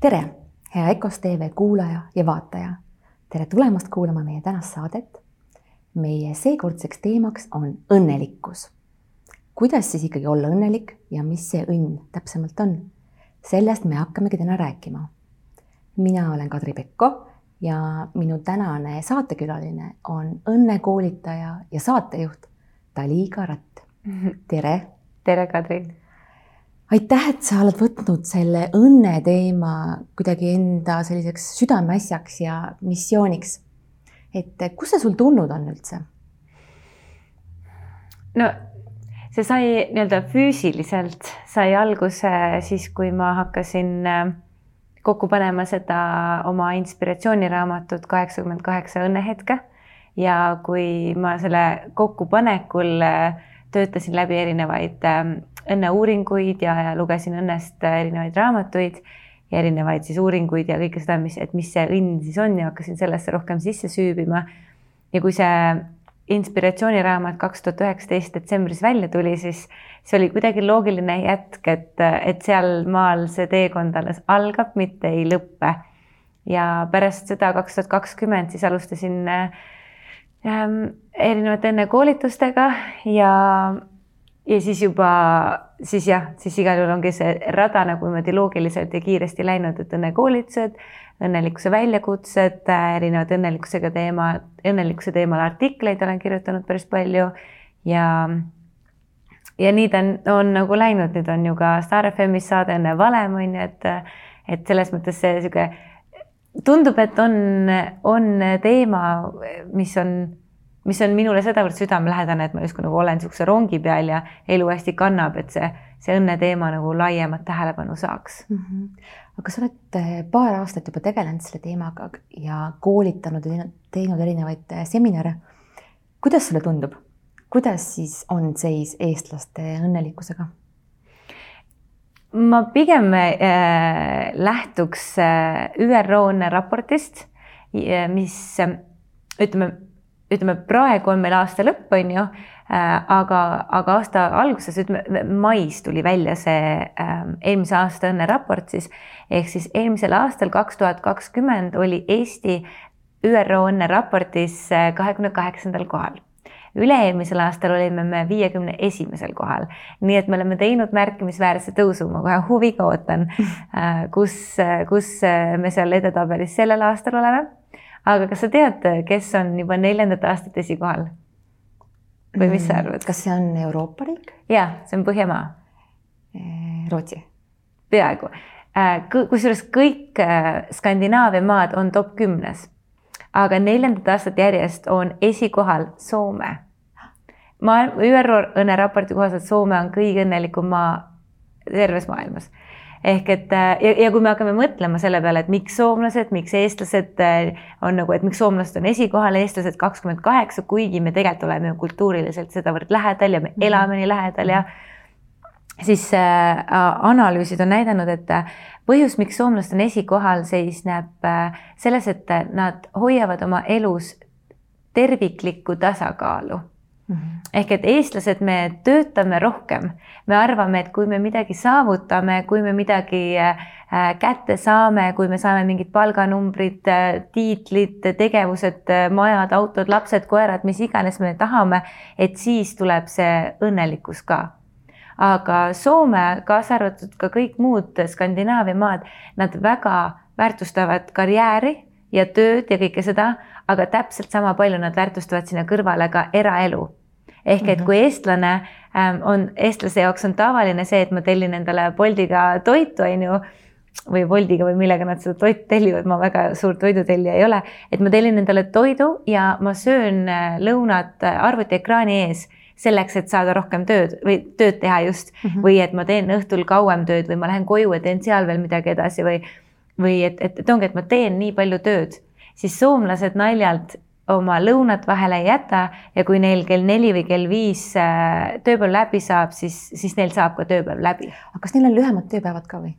tere, hea EKOS tv kuulaja ja vaataja. tere tulemast kuulama meie tänast saadet. meie seekordseks teemaks on õnnelikkus. kuidas siis ikkagi olla õnnelik ja mis see õnn täpsemalt on? sellest me hakkamegi täna rääkima. mina olen Kadri Pekko ja minu tänane saatekülaline on õnnekoolitaja ja saatejuht Daliga Ratt. tere. tere, Kadri aitäh, et sa oled võtnud selle õnne teema kuidagi enda selliseks südameasjaks ja missiooniks. et kust see sul tulnud on üldse? no see sai nii-öelda füüsiliselt sai alguse siis, kui ma hakkasin äh, kokku panema seda oma inspiratsiooniraamatut kaheksakümmend kaheksa õnnehetke ja kui ma selle kokkupanekul äh, töötasin läbi erinevaid ähm, õnneuuringuid ja, ja lugesin õnnest erinevaid raamatuid ja erinevaid siis uuringuid ja kõike seda, mis, et mis see õnn siis on ja hakkasin sellesse rohkem sisse süübima. ja kui see inspiratsiooniraamat kaks tuhat üheksateist detsembris välja tuli, siis see oli kuidagi loogiline jätk, et, et sealmaal see teekond alles algab, mitte ei lõppe. ja pärast seda kaks tuhat kakskümmend siis alustasin äh, erinevate õnnekoolitustega ja, ja siis juba, siis jah, siis igal juhul ongi see rada nagu niimoodi loogiliselt ja kiiresti läinud, et õnnekoolitused, õnnelikkuse väljakutsed, erinevad õnnelikkusega teema, õnnelikkuse teemal artikleid olen kirjutanud päris palju ja ja nii ta on, on nagu läinud, nüüd on ju ka Star FM-is saade Õnne valem on ju, et et selles mõttes see niisugune tundub, et on, on teema, mis on, mis on minule sedavõrd südamelähedane, et ma justkui nagu olen niisuguse rongi peal ja elu hästi kannab, et see, see õnneteema nagu laiemat tähelepanu saaks mm. -hmm. aga sa oled eh, paar aastat juba tegelenud selle teemaga ja koolitanud ja teinud erinevaid eh, seminare. kuidas sulle tundub, kuidas siis on seis eestlaste õnnelikkusega? ma pigem äh, lähtuks äh, ÜRO raportist, mis ütleme, ütleme praegu on meil aasta lõpp, on ju äh,, aga, aga aasta alguses, ütleme mais tuli välja see äh, eelmise aasta õnneraport siis. Ehk siis eelmisel aastal, kaks tuhat kakskümmend oli Eesti ÜRO õnneraportis äh, kahekümne kaheksandal kohal. Üle-eelmisel aastal olime me viiekümne esimesel kohal, nii et me oleme teinud märkimisväärse tõusu, ma kohe huviga ootan, äh, kus, kus me seal edetabelis sellel aastal oleme. Aga kas sa tead, kes on juba neljandat aastat esikohal? või mis sa mm, arvad? kas see on Euroopa riik? ja, see on Põhjamaa. Äh, Rootsi. peaaegu, äh, kusjuures kõik Skandinaavia maad on top kümnes aga neljandat aastat järjest on esikohal Soome ma, ÜRO õnneraporti kohaselt Soome on kõige õnnelikum maa terves maailmas ehk et äh, ja, ja kui me hakkame mõtlema selle peale, et miks soomlased, miks eestlased äh, on nagu, et miks soomlased on esikohal, eestlased kakskümmend kaheksa, kuigi me tegelikult oleme ju kultuuriliselt sedavõrd lähedal ja me mhm. elame nii lähedal ja siis äh, analüüsid on näidanud, et äh, põhjus, miks soomlased on esikohal, seisneb äh, selles, et nad hoiavad oma elus terviklikku tasakaalu. Ehk et eestlased, me töötame rohkem, me arvame, et kui me midagi saavutame, kui me midagi äh, kätte saame, kui me saame mingid palganumbrid, äh, tiitlid, tegevused, äh, majad, autod, lapsed, koerad, mis iganes me tahame, et siis tuleb see õnnelikkus ka. aga Soome, kaasa arvatud ka kõik muud Skandinaavia maad, nad väga väärtustavad karjääri ja tööd ja kõike seda, aga täpselt sama palju nad väärtustavad sinna kõrvale ka eraelu ehk et mhm. kui eestlane ähm, on, eestlase jaoks on tavaline see, et ma tellin endale Boltiga toitu, on ju, või Boltiga või millega nad seda toitu tellivad, ma väga suur toidutellija ei ole, et ma tellin endale toidu ja ma söön äh, lõunat äh, arvutiekraani ees selleks, et saada rohkem tööd või tööd teha just mm -hmm. või et ma teen õhtul kauem tööd või ma lähen koju ja teen seal veel midagi edasi või, või et, et, et ongi, et ma teen nii palju tööd, siis soomlased naljalt oma lõunat vahele ei jäta ja kui neil kell neli või kell viis äh, tööpäev läbi saab, siis, siis neil saab ka tööpäev läbi. aga kas neil on lühemad tööpäevad ka või?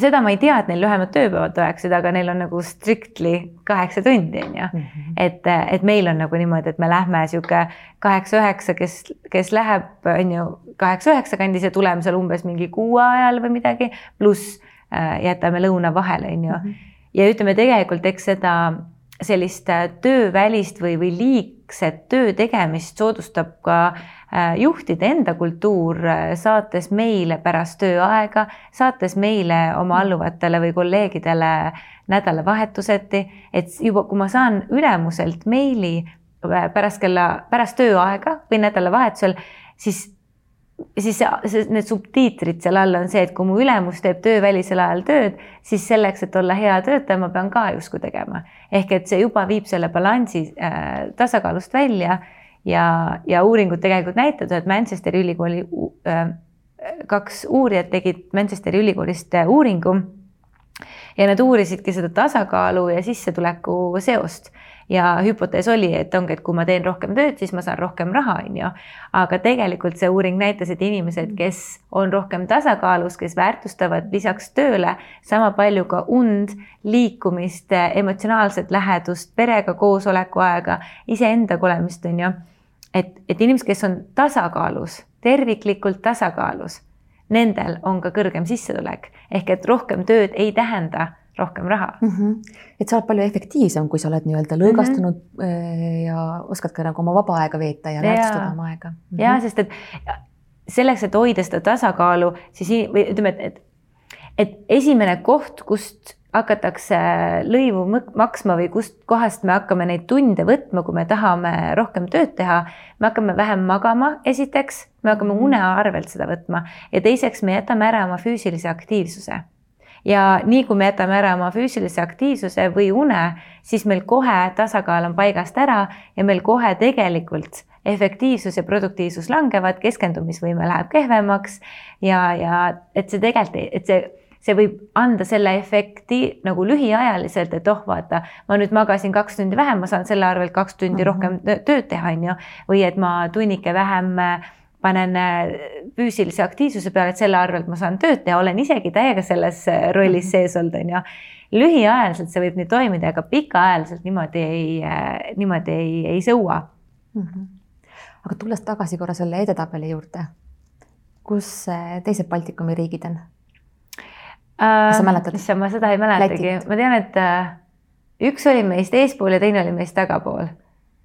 seda ma ei tea, et neil lühemad tööpäevad oleksid, aga neil on nagu strictly kaheksa tundi on ju mm. -hmm. et, et meil on nagu niimoodi, et me lähme sihuke kaheksa-üheksa, kes, kes läheb, on ju kaheksa-üheksa kandis ja tuleme seal umbes mingi kuue ajal või midagi, pluss äh, jätame lõuna vahele, on ju. ja ütleme tegelikult, eks seda sellist töövälist või, või liigset töö tegemist soodustab ka juhtide enda kultuur, saates meile pärast tööaega, saates meile oma alluvatele või kolleegidele nädalavahetuseti, et juba, kui ma saan ülemuselt meili pärast kella, pärast tööaega või nädalavahetusel, siis siis see, see, need subtiitrid seal all on see, et kui mu ülemus teeb töövälisel ajal tööd, siis selleks, et olla hea töötaja, ma pean ka justkui tegema. ehk et see juba viib selle balansi äh, tasakaalust välja ja, ja uuringud tegelikult näitavad, et Manchesteri ülikooli äh, kaks uurijat tegid Manchesteri ülikoolist äh, uuringu ja nad uurisidki seda tasakaalu ja sissetuleku seost ja hüpotees oli, et ongi, et kui ma teen rohkem tööd, siis ma saan rohkem raha, on ju. aga tegelikult see uuring näitas, et inimesed, kes on rohkem tasakaalus, kes väärtustavad lisaks tööle sama palju ka und, liikumist, emotsionaalset lähedust, perega koosoleku aega, iseendaga olemist, on ju. et, et inimesed, kes on tasakaalus, terviklikult tasakaalus nendel on ka kõrgem sissetulek ehk et rohkem tööd ei tähenda rohkem raha mm. -hmm. et sa oled palju efektiivsem, kui sa oled nii-öelda lõõgastunud mm -hmm. ja oskad ka nagu oma vaba aega veeta ja, ja väärtustada oma aega mm. -hmm. ja sest, et selleks, et hoida seda tasakaalu, siis või ütleme, et, et, et esimene koht, kust hakatakse lõivu maksma või kust kohast me hakkame neid tunde võtma, kui me tahame rohkem tööd teha, me hakkame vähem magama, esiteks, me hakkame mhm. une arvelt seda võtma ja teiseks me jätame ära oma füüsilise aktiivsuse ja nii kui me jätame ära oma füüsilise aktiivsuse või une, siis meil kohe tasakaal on paigast ära ja meil kohe tegelikult efektiivsus ja produktiivsus langevad, keskendumisvõime läheb kehvemaks ja, ja et see tegelikult, et see see võib anda selle efekti nagu lühiajaliselt, et oh, vaata, ma nüüd magasin kaks tundi vähem, ma saan selle arvelt kaks tundi mm -hmm. rohkem tööd teha, on ju, või et ma tunnike vähem äh, panen äh, füüsilise aktiivsuse peale, et selle arvelt ma saan tööd teha, olen isegi täiega selles äh, rollis mhm. sees olnud, on ju. lühiajaliselt see võib nii toimida, aga pikaajaliselt niimoodi ei, äh, niimoodi ei, ei sõua mm. -hmm. aga tulles tagasi korra selle edetabeli juurde, kus teised Baltikumi riigid on? kas sa mäletad? issand, ma seda ei mäletagi, ma tean, et üks oli meist eespool ja teine oli meist tagapool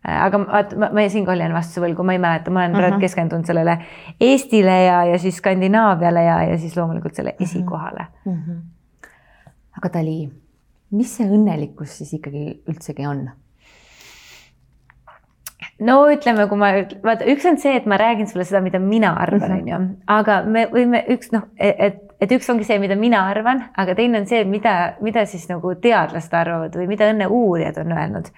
aga vaat ma, ma siinkohal jään vastuse võlgu, ma ei mäleta, ma olen uh -huh. praegu mhm. keskendunud sellele Eestile ja, ja siis Skandinaaviale ja, ja siis loomulikult selle mhm. esikohale uh. -huh. aga Dali, mis see õnnelikkus siis ikkagi üldsegi on? no ütleme, kui ma, vaata, üks on see, et ma räägin sulle seda, mida mina arvan, mhm. on ju, aga me võime üks noh, et, et üks ongi see, mida mina arvan, aga teine on see, mida, mida siis nagu teadlased arvavad või mida õnneuurijad on öelnud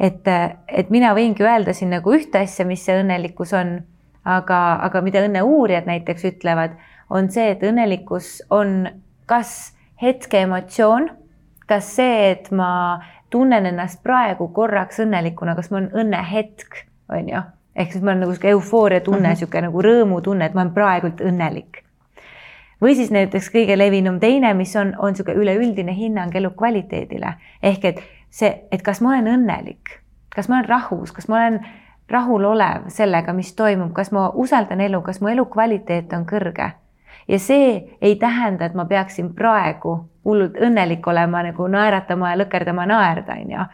et, et mina võingi öelda siin nagu ühte asja, mis see õnnelikkus on, aga, aga mida õnneuurijad näiteks ütlevad, on see, et õnnelikkus on kas hetke emotsioon, kas see, et ma tunnen ennast praegu korraks õnnelikuna, kas mul on õnnehetk, on ju, ehk siis mul on nagu sihuke eufooria tunne mm, -hmm. nagu rõõmutunne, et ma olen praegult õnnelik. või siis näiteks kõige levinum teine, mis on, on niisugune üleüldine hinnang elukvaliteedile ehk et see, et kas ma olen õnnelik, kas ma olen rahus, kas ma olen rahulolev sellega, mis toimub, kas ma usaldan elu, kas mu elukvaliteet on kõrge. ja see ei tähenda, et ma peaksin praegu hullult õnnelik olema nagu naeratama ja lõkerdama naerda, on ju.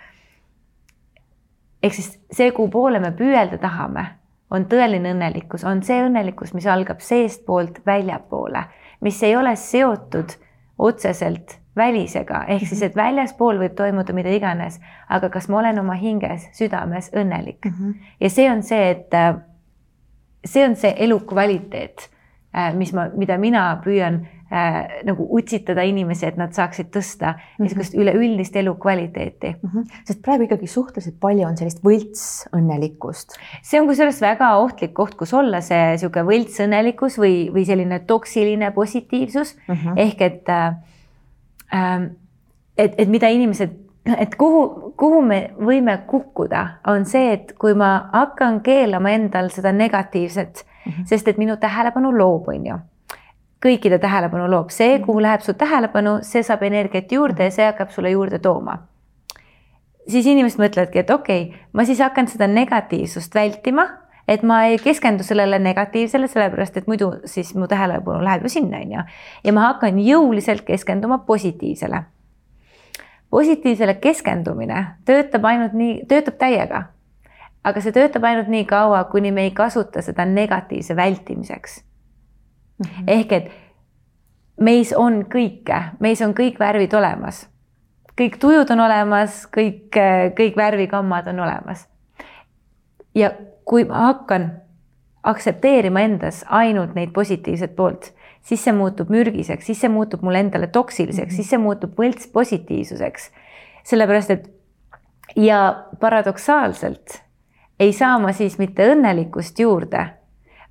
ehk siis see, kuhu poole me püüelda tahame, on tõeline õnnelikkus, on see õnnelikkus, mis algab seestpoolt väljapoole, mis ei ole seotud otseselt välisega, ehk siis, et väljaspool võib toimuda mida iganes, aga kas ma olen oma hinges, südames õnnelik mm. -hmm. ja see on see, et äh, see on see elukvaliteet, äh, mis ma, mida mina püüan äh, nagu utsitada inimesi, et nad saaksid tõsta mm -hmm. niisugust üleüldist elukvaliteeti mm. -hmm. sest praegu ikkagi suhteliselt palju on sellist võltsõnnelikkust. see on kusjuures väga ohtlik koht, kus olla see niisugune võltsõnnelikkus või, või selline toksiline positiivsus mm -hmm. ehk et äh, Ähm, et, et mida inimesed, et kuhu, kuhu me võime kukkuda, on see, et kui ma hakkan keelama endal seda negatiivset mm, -hmm. sest et minu tähelepanu loob, on ju kõikide tähelepanu loob, see, kuhu mhm. läheb su tähelepanu, see saab energiat juurde ja see hakkab sulle juurde tooma. siis inimesed mõtlevadki, et okei okay,, ma siis hakkan seda negatiivsust vältima et ma ei keskendu sellele negatiivsele, sellepärast et muidu siis mu tähelepanu läheb ju sinna, on ju. ja ma hakkan jõuliselt keskenduma positiivsele. positiivsele keskendumine töötab ainult nii, töötab täiega. aga see töötab ainult nii kaua, kuni me ei kasuta seda negatiivse vältimiseks mm. -hmm. ehk et meis on kõike, meis on kõik värvid olemas. kõik tujud on olemas, kõik, kõik värvikammad on olemas. ja kui ma hakkan aktsepteerima endas ainult neid positiivset poolt, siis see muutub mürgiseks, siis see muutub mulle endale toksiliseks mm, -hmm. siis see muutub võlts positiivsuseks. sellepärast et ja paradoksaalselt ei saa ma siis mitte õnnelikkust juurde,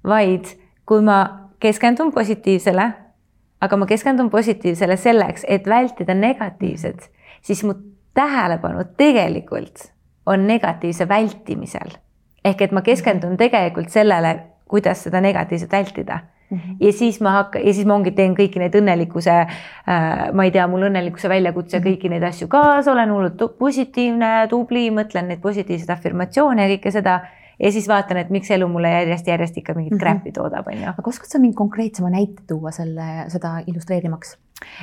vaid kui ma keskendun positiivsele, aga ma keskendun positiivsele selleks, et vältida negatiivset, siis mu tähelepanu tegelikult on negatiivse vältimisel ehk et ma keskendun tegelikult sellele, kuidas seda negatiivset vältida Mm -hmm. ja siis ma hakkan ja siis ma ongi, teen kõiki neid õnnelikkuse äh,, ma ei tea, mul õnnelikkuse väljakutse mm, -hmm. kõiki neid asju kaasa, olen hullult positiivne, tubli, mõtlen neid positiivseid afirmatsioone ja kõike seda. Ja siis vaatan, et miks elu mulle järjest-järjest ikka mingit mm -hmm. crap'i toodab, on ju. aga oskad sa mingi konkreetsema näite tuua selle, seda illustreerimaks?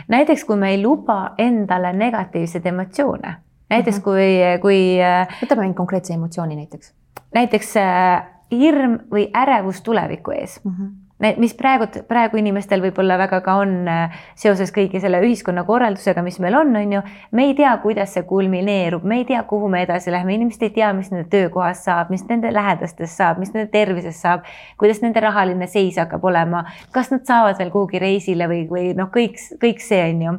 näiteks, kui me ei luba endale negatiivseid emotsioone, näiteks mm -hmm. kui, kui. Äh, võtame mingi konkreetse emotsiooni näiteks näiteks äh, hirm või ärevus tuleviku ees mm. -hmm need, mis praegu, praegu inimestel võib-olla väga ka on äh, seoses kõigi selle ühiskonnakorraldusega, mis meil on, on ju. me ei tea, kuidas see kulmineerub, me ei tea, kuhu me edasi läheme, inimesed ei tea, mis nende töökohast saab, mis nende lähedastest saab, mis nende tervisest saab, kuidas nende rahaline seis hakkab olema, kas nad saavad veel kuhugi reisile või, või noh, kõik, kõik see on ju.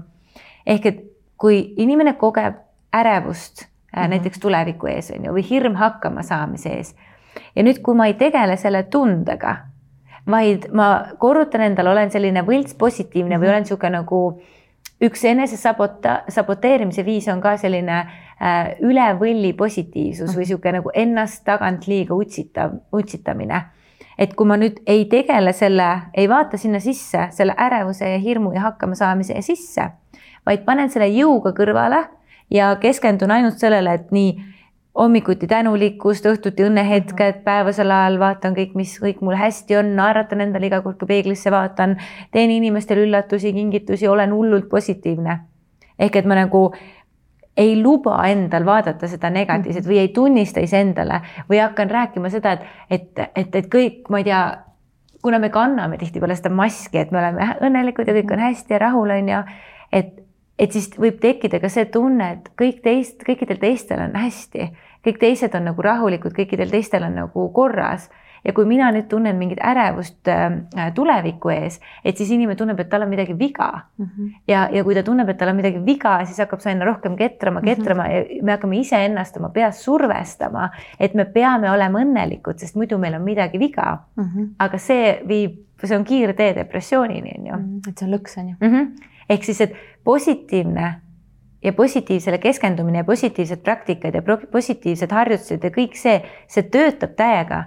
ehk et kui inimene kogeb ärevust mm -hmm. näiteks tuleviku ees on ju, või hirm hakkama saamise ees. ja nüüd, kui ma ei tegele selle tundega, vaid ma korrutan endale, olen selline võlts positiivne või mhm. olen niisugune nagu üks enese sabota-, saboteerimise viis on ka selline äh, üle võlli positiivsus või niisugune nagu ennast tagant liiga utsitav, utsitamine et kui ma nüüd ei tegele selle, ei vaata sinna sisse, selle ärevuse ja hirmu ja hakkamasaamise sisse, vaid panen selle jõuga kõrvale ja keskendun ainult sellele, et nii hommikuti tänulikkust, õhtuti õnnehetked, mhm. päevasel ajal vaatan kõik, mis kõik mul hästi on, naeratan endale iga kord, kui peeglisse vaatan, teen inimestele üllatusi, kingitusi, olen hullult positiivne. ehk et ma nagu ei luba endal vaadata seda negatiivset või ei tunnista iseendale või hakkan rääkima seda, et, et, et, et kõik, ma ei tea, kuna me kanname tihtipeale seda maski, et me oleme õnnelikud ja kõik on hästi ja rahul, on ju, et et siis võib tekkida ka see tunne, et kõik teist, kõikidel teistel on hästi, kõik teised on nagu rahulikud, kõikidel teistel on nagu korras. ja kui mina nüüd tunnen mingit ärevust äh, tuleviku ees, et siis inimene tunneb, et tal on midagi viga mm. -hmm. ja, ja kui ta tunneb, et tal on midagi viga, siis hakkab see aina rohkem ketrama, ketrama mm -hmm. ja me hakkame iseennast oma peas survestama, et me peame olema õnnelikud, sest muidu meil on midagi viga mm. -hmm. aga see viib, see on kiirtee depressioonini, on ju. Mhm, et see on lõks, on ju mm. -hmm ehk siis, et positiivne ja positiivsele keskendumine ja positiivsed praktikad ja positiivsed harjutused ja kõik see, see töötab täiega.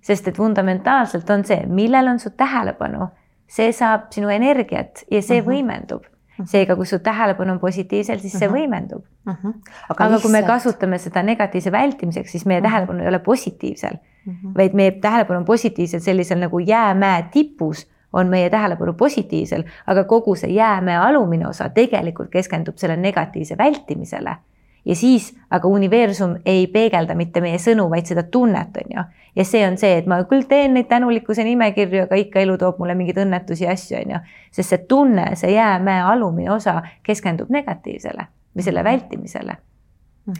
sest et fundamentaalselt on see, millel on su tähelepanu, see saab sinu energiat ja see uh mhm. -huh. võimendub mhm. seega, kui su tähelepanu on positiivsel, siis see uh mhm. -huh. võimendub uh. -huh. aga, aga kui me kasutame seda negatiivse vältimiseks, siis meie uh -huh. tähelepanu ei ole positiivsel uh, -huh. vaid meie tähelepanu on positiivsel sellisel nagu jäämäe tipus on meie tähelepanu positiivsel, aga kogu see jäämäe alumine osa tegelikult keskendub selle negatiivse vältimisele. ja siis aga universum ei peegelda mitte meie sõnu, vaid seda tunnet, on ju. ja see on see, et ma küll teen neid tänulikkuse nimekirju, aga ikka elu toob mulle mingeid õnnetusi ja asju, on ju. sest see tunne, see jäämäe alumine osa keskendub negatiivsele või selle vältimisele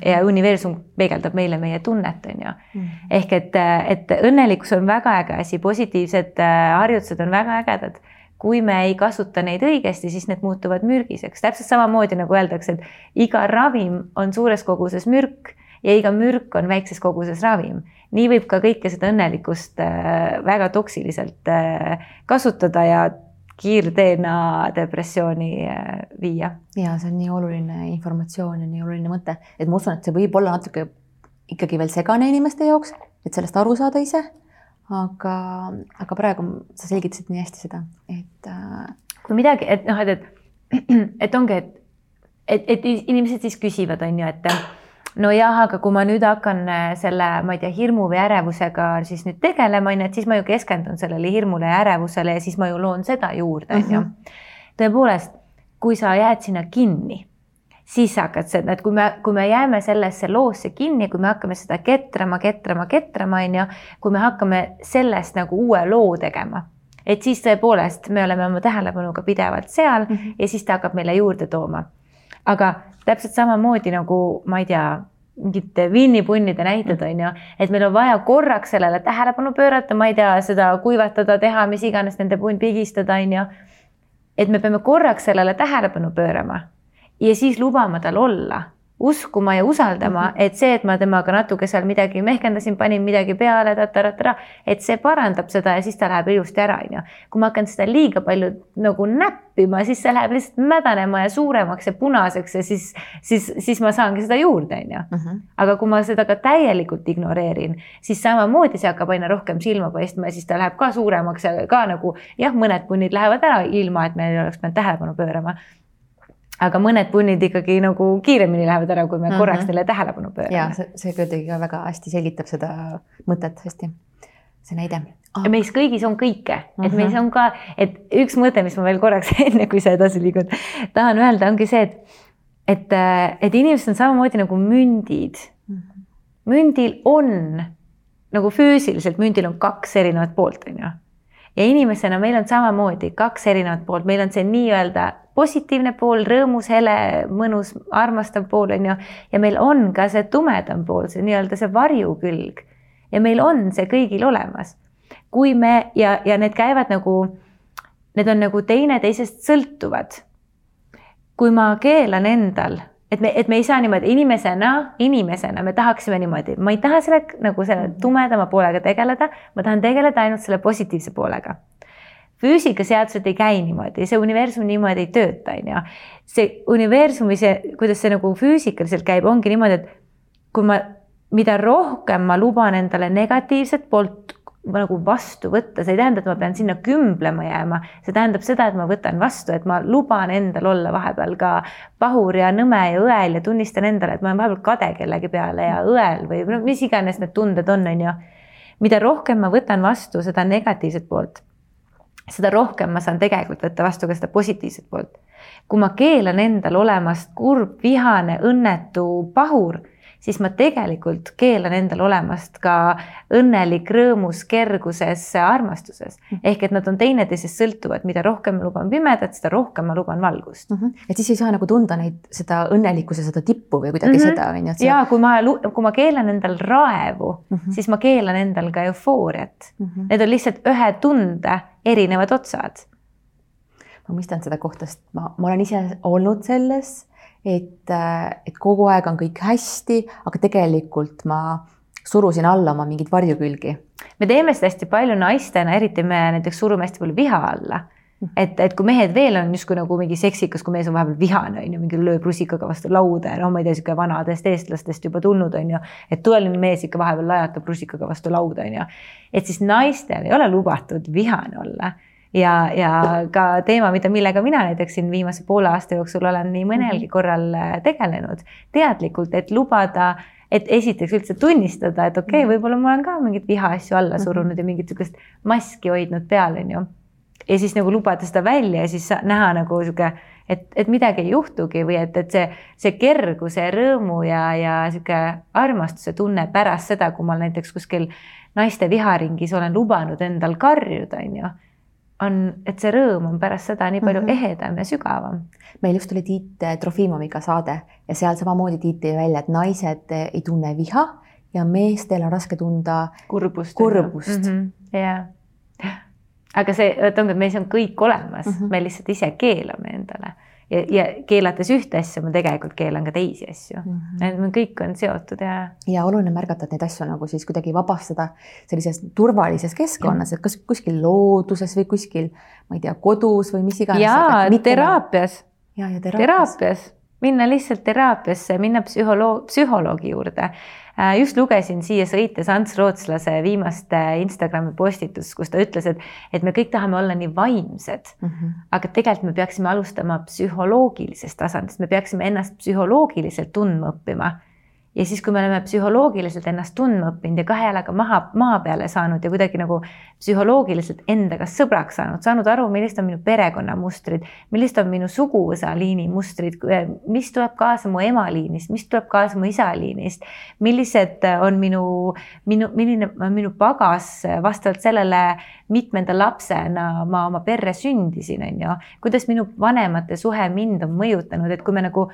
ja universum peegeldab meile meie tunnet, on ju. -hmm. ehk et, et õnnelikkus on väga äge asi, positiivsed äh, harjutused on väga ägedad. kui me ei kasuta neid õigesti, siis need muutuvad mürgiseks, täpselt samamoodi nagu öeldakse, et iga ravim on suures koguses mürk ja iga mürk on väikses koguses ravim. nii võib ka kõike seda õnnelikkust äh, väga toksiliselt äh, kasutada ja kiirteena depressiooni äh, viia. ja see on nii oluline informatsioon ja nii oluline mõte, et ma usun, et see võib olla natuke ikkagi veel segane inimeste jaoks, et sellest aru saada ise. aga, aga praegu sa selgitasid nii hästi seda, et äh.... kui midagi, et noh, et, et, et ongi, et, et, et inimesed siis küsivad, on ju, et nojah, aga kui ma nüüd hakkan äh, selle, ma ei tea, hirmu või ärevusega siis nüüd tegelema, on ju, et siis ma ju keskendun sellele hirmule ja ärevusele ja siis ma ju loon seda juurde, on ju. Mhm. tõepoolest, kui sa jääd sinna kinni, siis sa hakkad seda, et kui me, kui me jääme sellesse loosse kinni, kui me hakkame seda ketrama, ketrama, ketrama, on ju, kui me hakkame sellest nagu uue loo tegema et siis tõepoolest me oleme oma tähelepanuga pidevalt seal mm -hmm. ja siis ta hakkab meile juurde tooma. Aga täpselt samamoodi nagu ma ei tea, mingite vinnipunnide näited on ju, et meil on vaja korraks sellele tähelepanu pöörata, ma ei tea, seda kuivatada, teha, mis iganes nende punn pigistada, on ju. et me peame korraks sellele tähelepanu pöörama ja siis lubama tal olla uskuma ja usaldama mm, -hmm. et see, et ma temaga natuke seal midagi mehkendasin, panin midagi peale, tataratara, et see parandab seda ja siis ta läheb ilusti ära, onju. kui ma hakkan seda liiga palju nagu näppima, siis see läheb lihtsalt mädanema ja suuremaks ja punaseks ja siis, siis, siis ma saangi seda juurde, onju. Mhm. aga kui ma seda ka täielikult ignoreerin, siis samamoodi see hakkab aina rohkem silma paistma ja siis ta läheb ka suuremaks ja ka nagu jah, mõned punnid lähevad ära ilma, et me ei oleks pidanud tähelepanu pöörama aga mõned punnid ikkagi nagu kiiremini lähevad ära, kui me mm -hmm. korraks neile tähelepanu pöörame. ja see, see kuidagi ka väga hästi selgitab seda mõtet hästi, see näide ah.. meis kõigis on kõike, et mm -hmm. meis Mhm. on ka, et üks mõte, mis ma veel korraks enne, kui sa edasi liigud, tahan öelda, ongi see, et, et, et inimesed on samamoodi nagu mündid. Mhm. mündil on nagu füüsiliselt, mündil on kaks erinevat poolt, on ju. ja inimesena meil on samamoodi kaks erinevat poolt, meil on see nii-öelda positiivne pool, rõõmus, hele, mõnus, armastav pool on ju, ja meil on ka see tumedam pool, see nii-öelda see varjukülg. ja meil on see kõigil olemas. kui me ja, ja need käivad nagu, need on nagu teineteisest sõltuvad. kui ma keelan endal et me, et me ei saa niimoodi inimesena, inimesena me tahaksime niimoodi, ma ei taha selle nagu selle tumedama poolega tegeleda, ma tahan tegeleda ainult selle positiivse poolega. Füüsikaseadused ei käi niimoodi, see universum niimoodi ei tööta, on ju. see universumi, see, kuidas see nagu füüsikaliselt käib, ongi niimoodi, et kui ma, mida rohkem ma luban endale negatiivset poolt nagu vastu võtta, see ei tähenda, et ma pean sinna kümblema jääma, see tähendab seda, et ma võtan vastu, et ma luban endal olla vahepeal ka pahur ja nõme ja õel ja tunnistan endale, et ma olen vahepeal kade kellegi peale ja õel või no mis iganes need tunded on, on ju. mida rohkem ma võtan vastu seda negatiivset poolt, seda rohkem ma saan tegelikult võtta vastu ka seda positiivset poolt. kui ma keelan endal olemast kurb, vihane, õnnetu, pahur siis ma tegelikult keelan endal olemast ka õnnelik, rõõmus, kerguses, armastuses. ehk et nad on teineteisest sõltuvad, mida rohkem ma luban pimedat, seda rohkem ma luban valgust mm. -hmm. et siis ei saa nagu tunda neid, seda õnnelikkuse, seda tippu või kuidagi mm -hmm. seda on ju. ja kui ma, kui ma keelan endal raevu mm, -hmm. siis ma keelan endal ka eufooriat mm. -hmm. Need on lihtsalt ühe tunde erinevad otsad. ma mõistan seda kohta, sest ma, ma olen ise olnud selles et, et kogu aeg on kõik hästi, aga tegelikult ma surusin alla oma mingeid varjukülgi. me teeme seda hästi palju naistena, eriti me näiteks surume hästi palju viha alla. et, et kui mehed veel on justkui nagu mingi seksikas, kui mees on vahepeal vihane, on ju, mingi lööb rusikaga vastu lauda ja noh, ma ei tea, sihuke vanadest eestlastest juba tulnud on ju, et tõeline mees ikka vahepeal lajatab rusikaga vastu lauda on ju. et siis naistel ei ole lubatud vihane olla. Ja, ja ka teema, mida, millega mina näiteks siin viimase poole aasta jooksul olen nii mõnelgi korral äh, tegelenud. Teadlikult, et lubada, et esiteks üldse tunnistada, et okei okay,, võib-olla ma olen ka mingeid vihaasju alla surunud ja mingit sihukest maski hoidnud peal, on ju. Ja siis nagu lubada seda välja ja siis näha nagu sihuke, et, et midagi ei juhtugi või et, et see, see kerguse, rõõmu ja, ja sihuke armastuse tunne pärast seda, kui ma näiteks kuskil naiste viharingis olen lubanud endal karjuda, on ju on, et see rõõm on pärast seda nii palju mm -hmm. ehedam ja sügavam. meil just oli Tiit Trofimoviga saade ja seal samamoodi Tiit tõi välja, et naised ei tunne viha ja meestel on raske tunda kurbust. kurbust. Mm -hmm. ja, aga see, et meis on kõik olemas mm, -hmm. me lihtsalt ise keelame endale ja, ja keelates ühte asja, ma tegelikult keelan ka teisi asju mm. -hmm. kõik on seotud ja. ja oluline märgata, et neid asju nagu siis kuidagi vabastada sellises turvalises keskkonnas, et kas kuskil looduses või kuskil, ma ei tea, kodus või mis iganes. ja teraapias. ja, ja teraapias, teraapias minna lihtsalt teraapiasse, minna psühholoog, psühholoogi juurde. Just lugesin siia sõites Ants Rootslase viimast Instagrami postitust, kus ta ütles, et, et me kõik tahame olla nii vaimsed mm, -hmm. aga tegelikult me peaksime alustama psühholoogilisest tasandist, me peaksime ennast psühholoogiliselt tundma õppima ja siis, kui me oleme psühholoogiliselt ennast tundma õppinud ja kahe jalaga maha, maa peale saanud ja kuidagi nagu psühholoogiliselt endaga sõbraks saanud, saanud aru, millised on minu perekonnamustrid, millised on minu suguvõsa liini mustrid, mis tuleb kaasa mu ema liinist, mis tuleb kaasa mu isa liinist, millised on minu, minu, milline on minu pagas vastavalt sellele, mitmenda lapsena ma oma perre sündisin, on ju, kuidas minu vanemate suhe mind on mõjutanud, et kui me nagu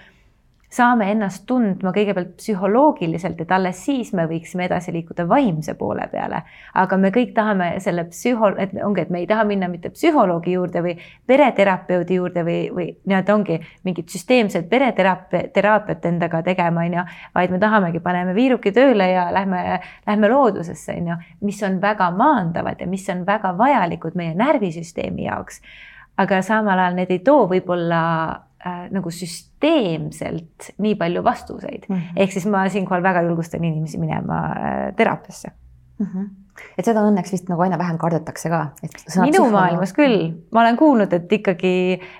saame ennast tundma kõigepealt psühholoogiliselt, et alles siis me võiksime edasi liikuda vaimse poole peale. aga me kõik tahame selle psühho, et ongi, et me ei taha minna mitte psühholoogi juurde või pereterapeudi juurde või, või nii-öelda ongi mingit süsteemset pereteraapia, teraapiat endaga tegema, on ju, vaid me tahamegi, paneme viiruki tööle ja lähme, lähme loodusesse, on ju, mis on väga maandavad ja mis on väga vajalikud meie närvisüsteemi jaoks. aga samal ajal need ei too võib-olla äh, nagu süsteemselt nii palju vastuseid mm. -hmm. ehk siis ma siinkohal väga julgustan inimesi minema äh, teraapiasse mm. -hmm et seda õnneks vist nagu aina vähem kardetakse ka. minu maailmas küll, ma olen kuulnud, et ikkagi,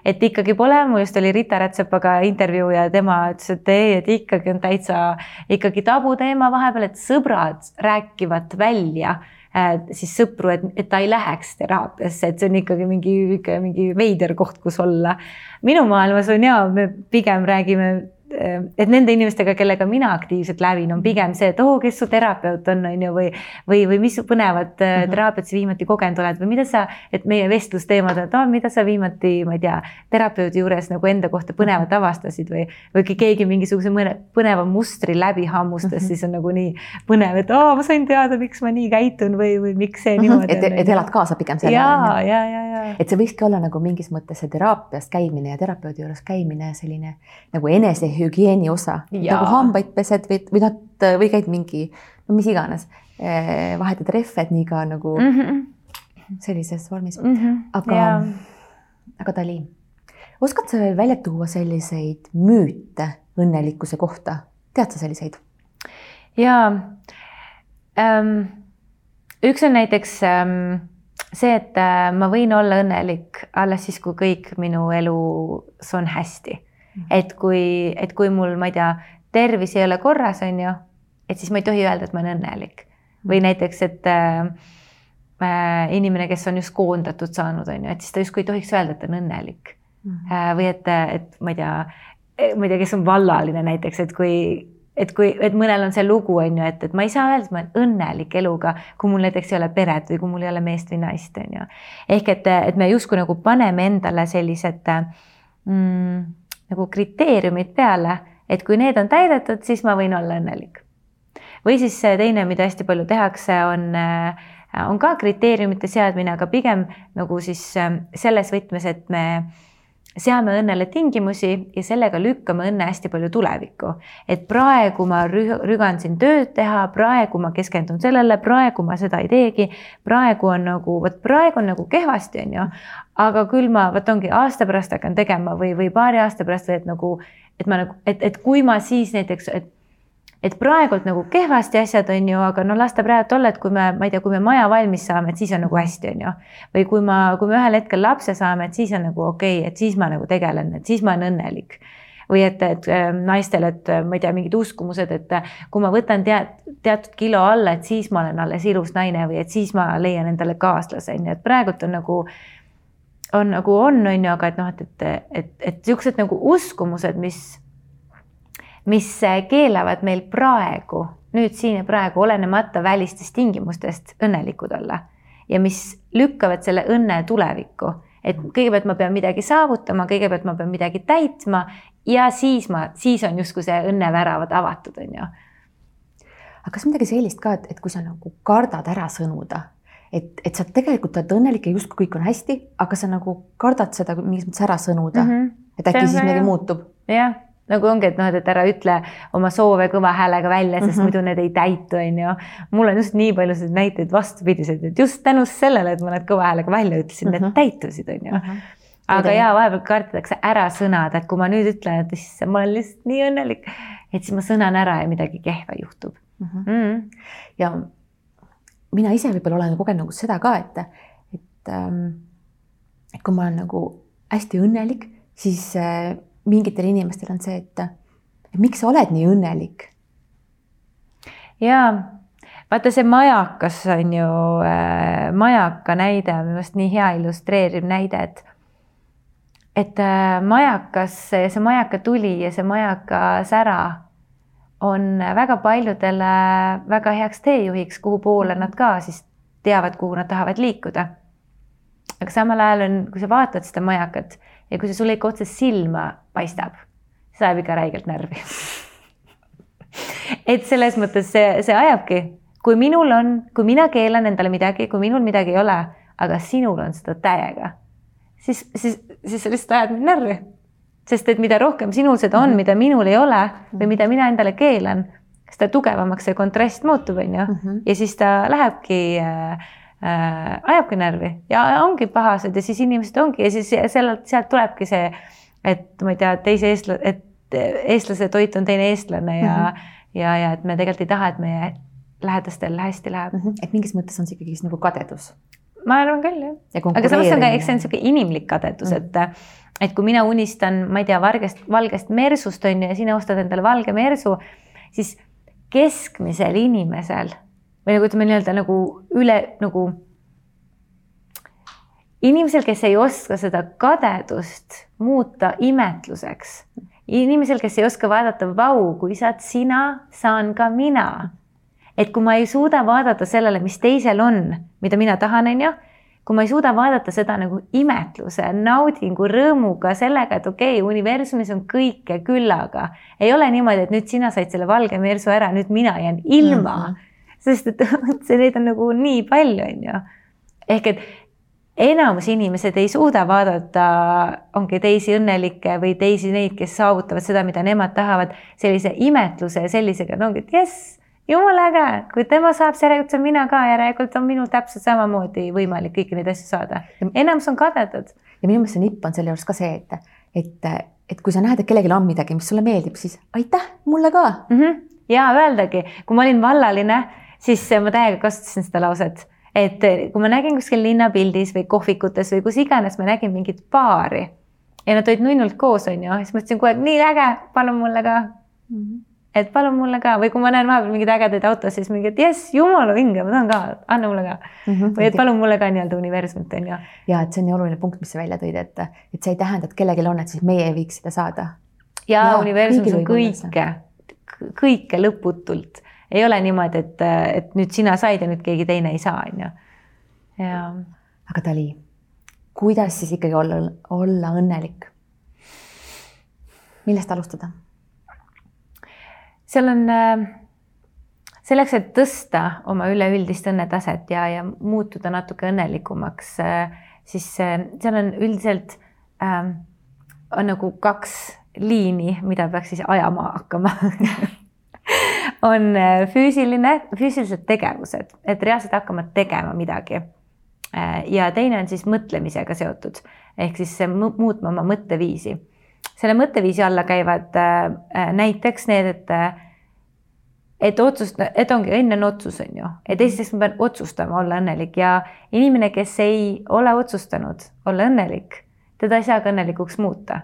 et ikkagi pole, mul just oli Rita Rätsepaga intervjuu ja tema ütles, et ei, et ikkagi on täitsa ikkagi tabuteema vahepeal, et sõbrad räägivad välja siis sõpru, et, et ta ei läheks teraapiasse, et see on ikkagi mingi, mingi veider koht, kus olla. minu maailmas on ja me pigem räägime Äh, et nende inimestega, kellega mina aktiivselt lävin, on pigem see, et oo oh,, kes su terapeut on, on ju, või, või, või mis põnevat mm -hmm. teraapiat sa viimati kogenud oled või mida sa, et meie vestlusteemad, et oh, mida sa viimati, ma ei tea, terapeudi juures nagu enda kohta põnevat mhm. avastasid või, või keegi mingisuguse mõne põneva mustri läbi hammustas mm, -hmm. siis on nagu nii põnev, et oo oh,, ma sain teada, miks ma nii käitun või, või miks see mhm. niimoodi mm -hmm. on. et, elad kaasa pigem sellele. ja, ja, ja, ja. et see võikski olla nagu mingis mõttes see teraapias käimine ja terapeudi juures käimine selline nagu enesehüvieeni hügieeni osa, nagu hambaid pesed või, või noh, või käid mingi, no mis iganes, eh, vahetad rehve, et nii ka nagu mm -hmm. sellises vormis mm. -hmm. aga, aga Dali, oskad sa veel välja tuua selliseid müüte õnnelikkuse kohta, tead sa selliseid? jaa ähm,. üks on näiteks ähm, see, et äh, ma võin olla õnnelik alles siis, kui kõik minu elus on hästi. Et kui, et kui mul, ma ei tea, tervis ei ole korras, on ju, et siis ma ei tohi öelda, et ma olen õnnelik või mhm. näiteks, et äh, äh, inimene, kes on just koondatud saanud, on ju, et siis ta justkui ei tohiks öelda, et on õnnelik mm. -hmm. või et, et ma ei tea, ma ei tea, kes on vallaline näiteks, et kui, et kui, et mõnel on see lugu, on ju, et, et ma ei saa öelda, et ma olen õnnelik eluga, kui mul näiteks ei ole peret või kui mul ei ole meest või naist, on ju. ehk et, et me justkui nagu paneme endale sellised mm, nagu kriteeriumid peale, et kui need on täidetud, siis ma võin olla õnnelik. või siis teine, mida hästi palju tehakse, on, äh, on ka kriteeriumite seadmine, aga pigem nagu siis äh, selles võtmes, et me seame õnnele tingimusi ja sellega lükkame õnne hästi palju tulevikku. et praegu ma rügan siin tööd teha, praegu ma keskendun sellele, praegu ma seda ei teegi, praegu on nagu, vot praegu on nagu kehvasti, on ju. aga küll ma, vot ongi aasta pärast hakkan tegema või, või paari aasta pärast või et nagu, et ma nagu, et, et kui ma siis näiteks, et et praegult nagu kehvasti asjad on ju, aga no las ta praegu olla, et kui me, ma ei tea, kui me maja valmis saame, et siis on nagu hästi, on ju. või kui ma, kui me ühel hetkel lapse saame, et siis on nagu okei okay,, et siis ma nagu tegelen, et siis ma olen õnnelik või et, et ähm, naistel, et äh, ma ei tea, mingid uskumused, et äh, kui ma võtan tead, teatud kilo alla, et siis ma olen alles ilus naine või et siis ma leian endale kaaslase, on ju, et praegult on nagu on nagu on, on ju, aga et noh, et, et, et, et niisugused nagu uskumused, mis mis keelavad meil praegu, nüüd siin ja praegu, olenemata välistest tingimustest õnnelikud olla ja mis lükkavad selle õnne tulevikku, et kõigepealt ma pean midagi saavutama, kõigepealt ma pean midagi täitma ja siis ma, siis on justkui see õnneväravad avatud, on ju. aga kas midagi sellist ka, et, et kui sa nagu kardad ära sõnuda, et, et sa tegelikult oled õnnelik ja justkui kõik on hästi, aga sa nagu kardad seda mingis mõttes ära sõnuda mm, -hmm. et äkki siis midagi muutub? jah nagu ongi, et noh, et ära ütle oma soove kõva häälega välja, sest mm -hmm. muidu need ei täitu, on ju. mul on just nii palju selliseid näiteid vastupidised, et just tänu sellele, et ma need kõva häälega välja ütlesin mm, -hmm. need mhm. täitusid, on ju mm. -hmm aga ja vahepeal kardetakse ära sõnad, et kui ma nüüd ütlen, et issand, ma olen lihtsalt nii õnnelik, et siis ma sõnan ära ja midagi kehva juhtub mm. -hmm. Mm -hmm. ja mina ise võib-olla olen kogenud nagu seda ka, et, et, ähm, et kui ma olen nagu hästi õnnelik, siis äh, mingitel inimestel on see, et, et miks sa oled nii õnnelik. ja vaata see majakas on ju äh,, majaka näide on minu meelest nii hea illustreeriv näide, et et äh, majakas, see majaka tuli ja see majaka sära on väga paljudele väga heaks teejuhiks, kuhu poole nad ka siis teavad, kuhu nad tahavad liikuda. aga samal ajal on, kui sa vaatad seda majakat ja kui see sulle ikka otse silma paistab, see ajab ikka räigelt närvi. Et selles mõttes see, see ajabki, kui minul on, kui mina keelan endale midagi, kui minul midagi ei ole, aga sinul on seda täiega, siis, siis, siis sa lihtsalt ajad mind närvi. Sest et mida rohkem sinul seda on, mhm. mida minul ei ole või mida mina endale keelan, seda tugevamaks see kontrast muutub, on ju, mhm. ja siis ta lähebki äh, äh, ajabki närvi ja ongi pahased ja siis inimesed ongi ja siis sellelt, sealt tulebki see, et ma ei tea, teise eestla-, et eestlase toit on teine eestlane ja mm, -hmm. ja, ja et me tegelikult ei taha, et meie lähedastel hästi läheb mm. -hmm. et mingis mõttes on see ikkagi nagu kadedus. ma arvan küll jah. aga samas on ka, eks see on niisugune inimlik kadedus mm, -hmm. et et kui mina unistan, ma ei tea, vargest, valgest mersust on ju ja sina ostad endale valge mersu, siis keskmisel inimesel või nagu ütleme nii-öelda nagu üle nagu inimesel, kes ei oska seda kadedust muuta imetluseks, inimesel, kes ei oska vaadata, vau, kui saad sina, saan ka mina. et kui ma ei suuda vaadata sellele, mis teisel on, mida mina tahan, on ju kui ma ei suuda vaadata seda nagu imetluse, naudingu, rõõmuga, sellega, et okei okay,, universumis on kõike küllaga. ei ole niimoodi, et nüüd sina said selle valge mersu ära, nüüd mina jään ilma mm. -hmm. Sest et see, neid on nagu nii palju, on ju. ehk et enamus inimesed ei suuda vaadata, ongi teisi õnnelikke või teisi neid, kes saavutavad seda, mida nemad tahavad, sellise imetluse ja sellisega, et ongi, et jess jumala äge, kui tema saab, siis järelikult saan mina ka, järelikult on minul täpselt samamoodi võimalik kõiki neid asju saada. enamus on kadedad. ja minu meelest see nipp on selle juures ka see, et, et, et kui sa näed, et kellelgi on midagi, mis sulle meeldib, siis aitäh, mulle ka mm. -hmm. ja öeldagi, kui ma olin vallaline, siis ma täiega kasutasin seda lauset, et kui ma nägin kuskil linnapildis või kohvikutes või kus iganes ma nägin mingit paari ja nad olid nunnult koos, on ju, siis mõtlesin kogu aeg nii äge, palun mulle ka mm. -hmm et palun mulle ka või kui ma näen vahepeal mingeid ägedaid autosid, siis mingi, et jess, jumala vinge, ma tahan ka, anna mulle ka mm. -hmm. või et palun mulle ka nii-öelda universumit on ju. ja et see on nii oluline punkt, mis sa välja tõid, et, et see ei tähenda, et kellelgi on, et siis meie ei võiks seda saada. ja, ja universumis on kõike, kõike lõputult, ei ole niimoodi, et, et nüüd sina said ja nüüd keegi teine ei saa, on ju. ja. aga Dali, kuidas siis ikkagi olla, olla õnnelik? millest alustada? seal on äh, selleks, et tõsta oma üleüldist õnnetaset ja, ja muutuda natuke õnnelikumaks, äh, siis äh, seal on üldiselt äh, on nagu kaks liini, mida peaks siis ajama hakkama on füüsiline, füüsilised tegevused, et reaalselt hakkama tegema midagi. ja teine on siis mõtlemisega seotud ehk siis muutma oma mõtteviisi. selle mõtteviisi alla käivad näiteks need, et et otsust, et ongi, õnn on otsus, on ju, et esiteks ma pean otsustama olla õnnelik ja inimene, kes ei ole otsustanud olla õnnelik, teda ei saa ka õnnelikuks muuta.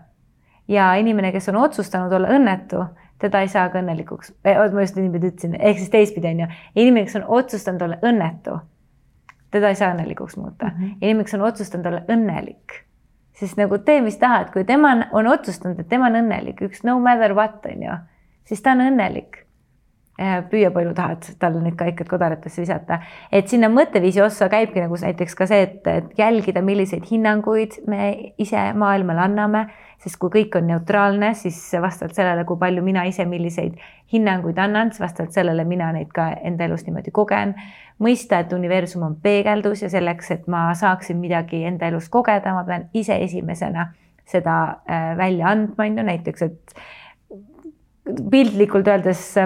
ja inimene, kes on otsustanud olla õnnetu, teda ei saa ka õnnelikuks, eh, ma just niimoodi ütlesin, ehk siis teistpidi on ju, inimene, kes on otsustanud olla õnnetu, teda ei saa õnnelikuks muuta. Mm. -hmm. inimene, kes on otsustanud olla õnnelik, siis nagu tee, mis tahad, kui tema on otsustanud, et tema on õnnelik, üks no matter what on ju, siis ta on õnnelik püüa palju tahad talle neid kaikad kodaratesse visata. et sinna mõtteviisi ossa käibki nagu näiteks ka see, et, et jälgida, milliseid hinnanguid me ise maailmale anname, sest kui kõik on neutraalne, siis vastavalt sellele, kui palju mina ise milliseid hinnanguid annan, siis vastavalt sellele mina neid ka enda elus niimoodi kogen. mõista, et universum on peegeldus ja selleks, et ma saaksin midagi enda elus kogeda, ma pean ise esimesena seda äh, välja andma, on ju, näiteks, et piltlikult öeldes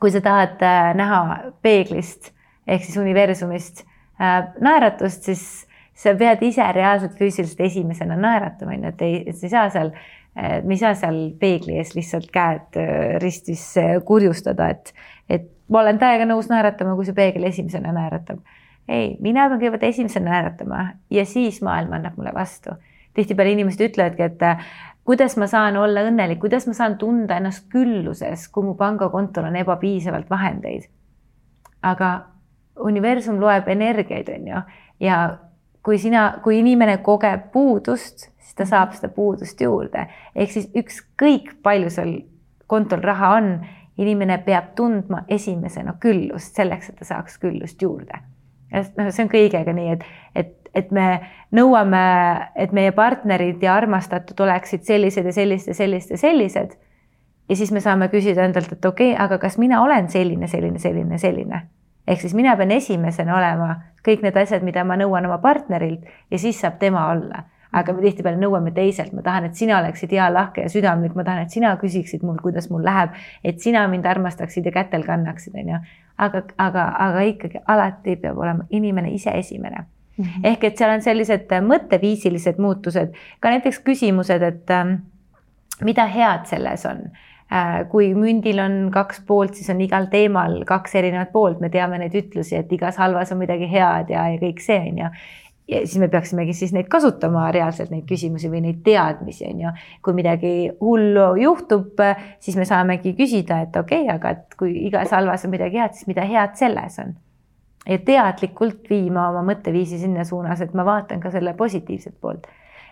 kui sa tahad äh, näha peeglist ehk siis universumist äh, naeratust, siis sa pead ise reaalselt füüsiliselt esimesena naeratama, on ju, et ei, sa ei saa seal, äh, me ei saa seal peegli ees lihtsalt käed ristis kurjustada, et, et ma olen täiega nõus naeratama, kui see peegel esimesena naeratab. ei, mina pean kõigepealt esimesena naeratama ja siis maailm annab mulle vastu. tihtipeale inimesed ütlevadki, et kuidas ma saan olla õnnelik, kuidas ma saan tunda ennast külluses, kui mu pangakontol on ebapiisavalt vahendeid. aga universum loeb energiaid, on ju, ja kui sina, kui inimene kogeb puudust, siis ta saab seda puudust juurde. ehk siis ükskõik palju sul kontol raha on, inimene peab tundma esimesena küllust selleks, et ta saaks küllust juurde. noh, see on kõigega nii, et, et et me nõuame, et meie partnerid ja armastatud oleksid sellised ja sellised ja sellised ja sellised. ja siis me saame küsida endalt, et okei okay,, aga kas mina olen selline, selline, selline, selline. ehk siis mina pean esimesena olema kõik need asjad, mida ma nõuan oma partnerilt ja siis saab tema olla aga me tihtipeale nõuame teiselt, ma tahan, et sina oleksid hea, lahke ja südamlik, ma tahan, et sina küsiksid mul, kuidas mul läheb, et sina mind armastaksid ja kätel kannaksid, onju. aga, aga, aga ikkagi alati peab olema inimene ise esimene Mm -hmm. ehk et seal on sellised äh, mõtteviisilised muutused, ka näiteks küsimused, et äh, mida head selles on äh,. kui mündil on kaks poolt, siis on igal teemal kaks erinevat poolt, me teame neid ütlusi, et igas halvas on midagi head ja, ja kõik see on ju ja siis me peaksimegi siis neid kasutama reaalselt neid küsimusi või neid teadmisi on ju. kui midagi hullu juhtub, siis me saamegi küsida, et okei okay,, aga et kui igas halvas on midagi head, siis mida head selles on ja teadlikult viima oma mõtteviisi sinna suunas, et ma vaatan ka selle positiivset poolt.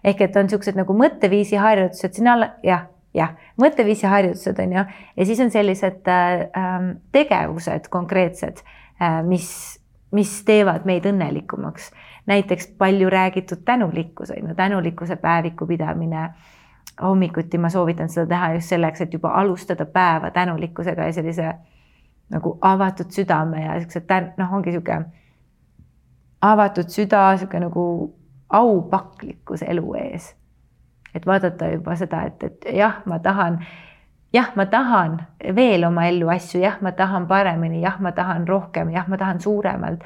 ehk et on niisugused nagu mõtteviisi harjutused sinna alla, jah, jah, mõtteviisi harjutused on ju, ja siis on sellised äh, tegevused konkreetsed äh,, mis, mis teevad meid õnnelikumaks. näiteks palju räägitud tänulikkus on ju, tänulikkuse päeviku pidamine hommikuti ma soovitan seda teha just selleks, et juba alustada päeva tänulikkusega ja sellise äh, nagu avatud südame ja siuksed noh, ongi sihuke avatud süda, sihuke nagu aupaklikkus elu ees. et vaadata juba seda, et, et jah, ma tahan, jah, ma tahan veel oma ellu asju, jah, ma tahan paremini, jah, ma tahan rohkem, jah, ma tahan suuremalt.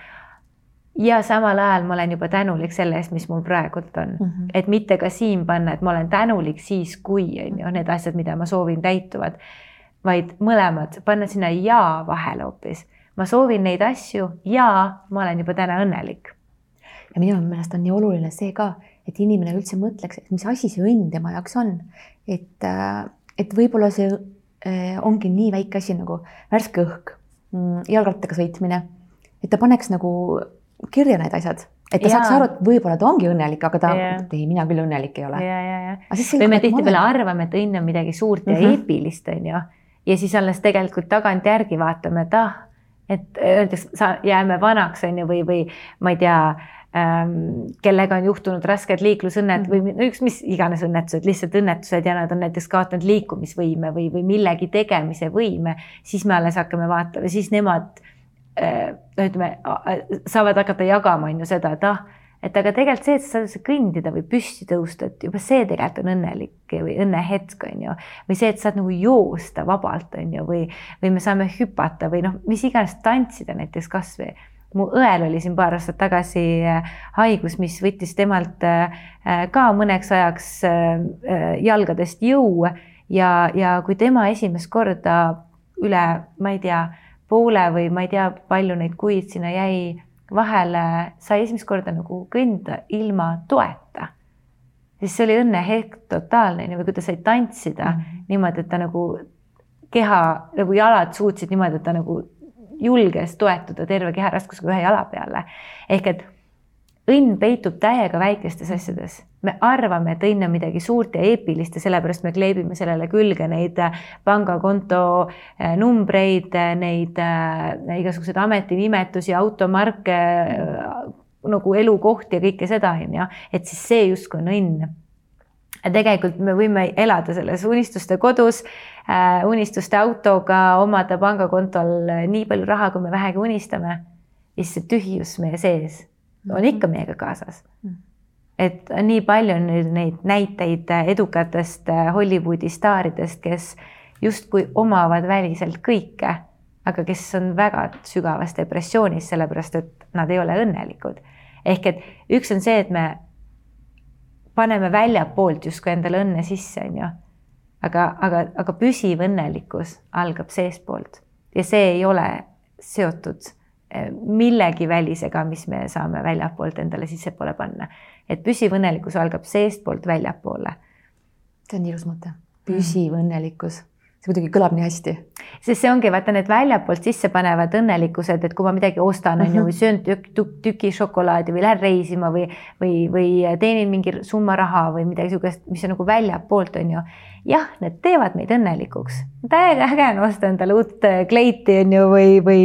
ja samal ajal ma olen juba tänulik selle eest, mis mul praegult on mm, -hmm. et mitte ka siin panna, et ma olen tänulik siis, kui on ju need asjad, mida ma soovin, täituvad vaid mõlemad, panna sinna ja vahele hoopis. ma soovin neid asju ja ma olen juba täna õnnelik. ja minu meelest on nii oluline see ka, et inimene üldse mõtleks, et mis asi see õnn tema jaoks on. et, äh, et võib-olla see äh, ongi nii väike asi nagu värske õhk, mm, jalgrattaga sõitmine, et ta paneks nagu kirja need asjad et ta ja. saaks aru, et võib-olla ta ongi õnnelik, aga ta, ei, mina küll õnnelik ei ole. või me tihtipeale arvame, et õnn on midagi suurt ja mm -hmm. eepilist, on ju ja siis alles tegelikult tagantjärgi vaatame, et ah, et öeldes jääme vanaks, on ju, või, või ma ei tea ähm,, kellega on juhtunud rasked liiklusõnnet või mm. üks mis iganes õnnetused, lihtsalt õnnetused ja nad on näiteks kaotanud liikumisvõime või, või millegi tegemise võime, siis me alles hakkame vaatama, siis nemad äh, ütleme, saavad hakata jagama, on ju seda, et ah et aga tegelikult see, et sa saad kõndida või püsti tõusta, et juba see tegelikult on õnnelik või õnnehetk on ju, või see, et saad nagu joosta vabalt on ju, või, või me saame hüpata või noh, mis iganes tantsida näiteks kasvõi mu õel oli siin paar aastat tagasi äh, haigus, mis võttis temalt äh, ka mõneks ajaks äh, jalgadest jõu ja, ja kui tema esimest korda üle, ma ei tea, poole või ma ei tea, palju neid kuid sinna jäi vahele sai esimest korda nagu kõndida ilma toeta, siis see oli õnnehetk totaalne, või kui ta sai tantsida mm -hmm. niimoodi, et ta nagu keha nagu jalad suutsid niimoodi, et ta nagu julges toetuda terve keharaskusega ühe jala peale. ehk et õnn peitub täiega väikestes asjades. me arvame, et õnn on midagi suurt ja eepilist ja sellepärast me kleebime sellele külge neid äh, pangakonto äh, numbreid, äh, neid igasuguseid ametinimetusi, automarke, nagu elukohti ja kõike seda, on ju, et siis see justkui on õnn tegelikult me võime elada selles unistuste kodus unistuste autoga, omada pangakontol nii palju raha, kui me vähegi unistame. ja siis see tühjus meie sees on ikka meiega kaasas. Mm. et nii palju on nüüd neid näiteid edukatest Hollywoodi staaridest, kes justkui omavad väliselt kõike, aga kes on väga sügavas depressioonis, sellepärast et nad ei ole õnnelikud. ehk et üks on see, et me paneme väljapoolt justkui endale õnne sisse, on ju. aga, aga, aga püsiv õnnelikkus algab seestpoolt ja see ei ole seotud millegi välisega, mis me saame väljapoolt endale sissepoole panna. et püsiv õnnelikkus algab seestpoolt väljapoole. see on ilus mõte, püsiv õnnelikkus see muidugi kõlab nii hästi. Sest see ongi vaata need väljapoolt sisse panevad õnnelikkused, et kui ma midagi ostan, on ju, või söön tükk, tükk, tüki šokolaadi või lähen reisima või, või, või teenin mingi summa raha või midagi niisugust, mis on nagu väljapoolt, on ju. Jah, need teevad meid õnnelikuks. täiega äge on osta endale uut äh, kleiti on ju, või, või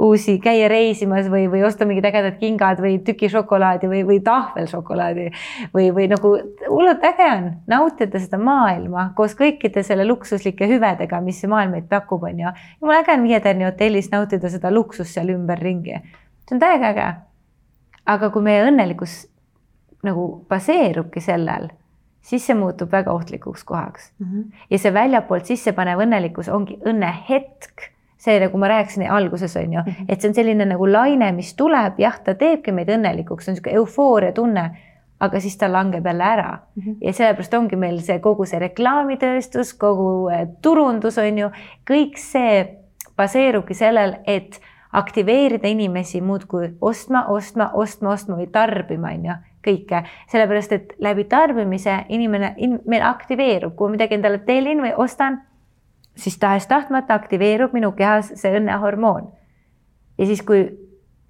uusi, käia reisimas või, või osta mingid ägedad kingad või tüki šokolaadi või, või tahvelšokolaadi või, või nagu hullult äge on. Nautida seda maailma koos kõikide selle luksuslike hüvedega, mis see maailm meid pakub, on ju. jumala äge on Viie Tärni hotellis nautida seda luksust seal ümberringi. see on täiega äge. aga kui meie õnnelikkus nagu baseerubki sellel siis see muutub väga ohtlikuks kohaks mm. -hmm. ja see väljapoolt sissepanev õnnelikkus ongi õnnehetk, see, nagu ma rääkisin alguses on ju -hmm. et see on selline nagu laine, mis tuleb, jah, ta teebki meid õnnelikuks, see on niisugune eufooria tunne, aga siis ta langeb jälle ära mm. -hmm. ja sellepärast ongi meil see kogu see reklaamitööstus, kogu eh, turundus on ju, kõik see baseerubki sellel, et aktiveerida inimesi muudkui ostma, ostma, ostma, ostma või tarbima, on ju kõike, sellepärast et läbi tarbimise inimene in,, meil aktiveerub, kui ma midagi endale tellin või ostan, siis tahes-tahtmata aktiveerub minu kehas see õnnehormoon. ja siis, kui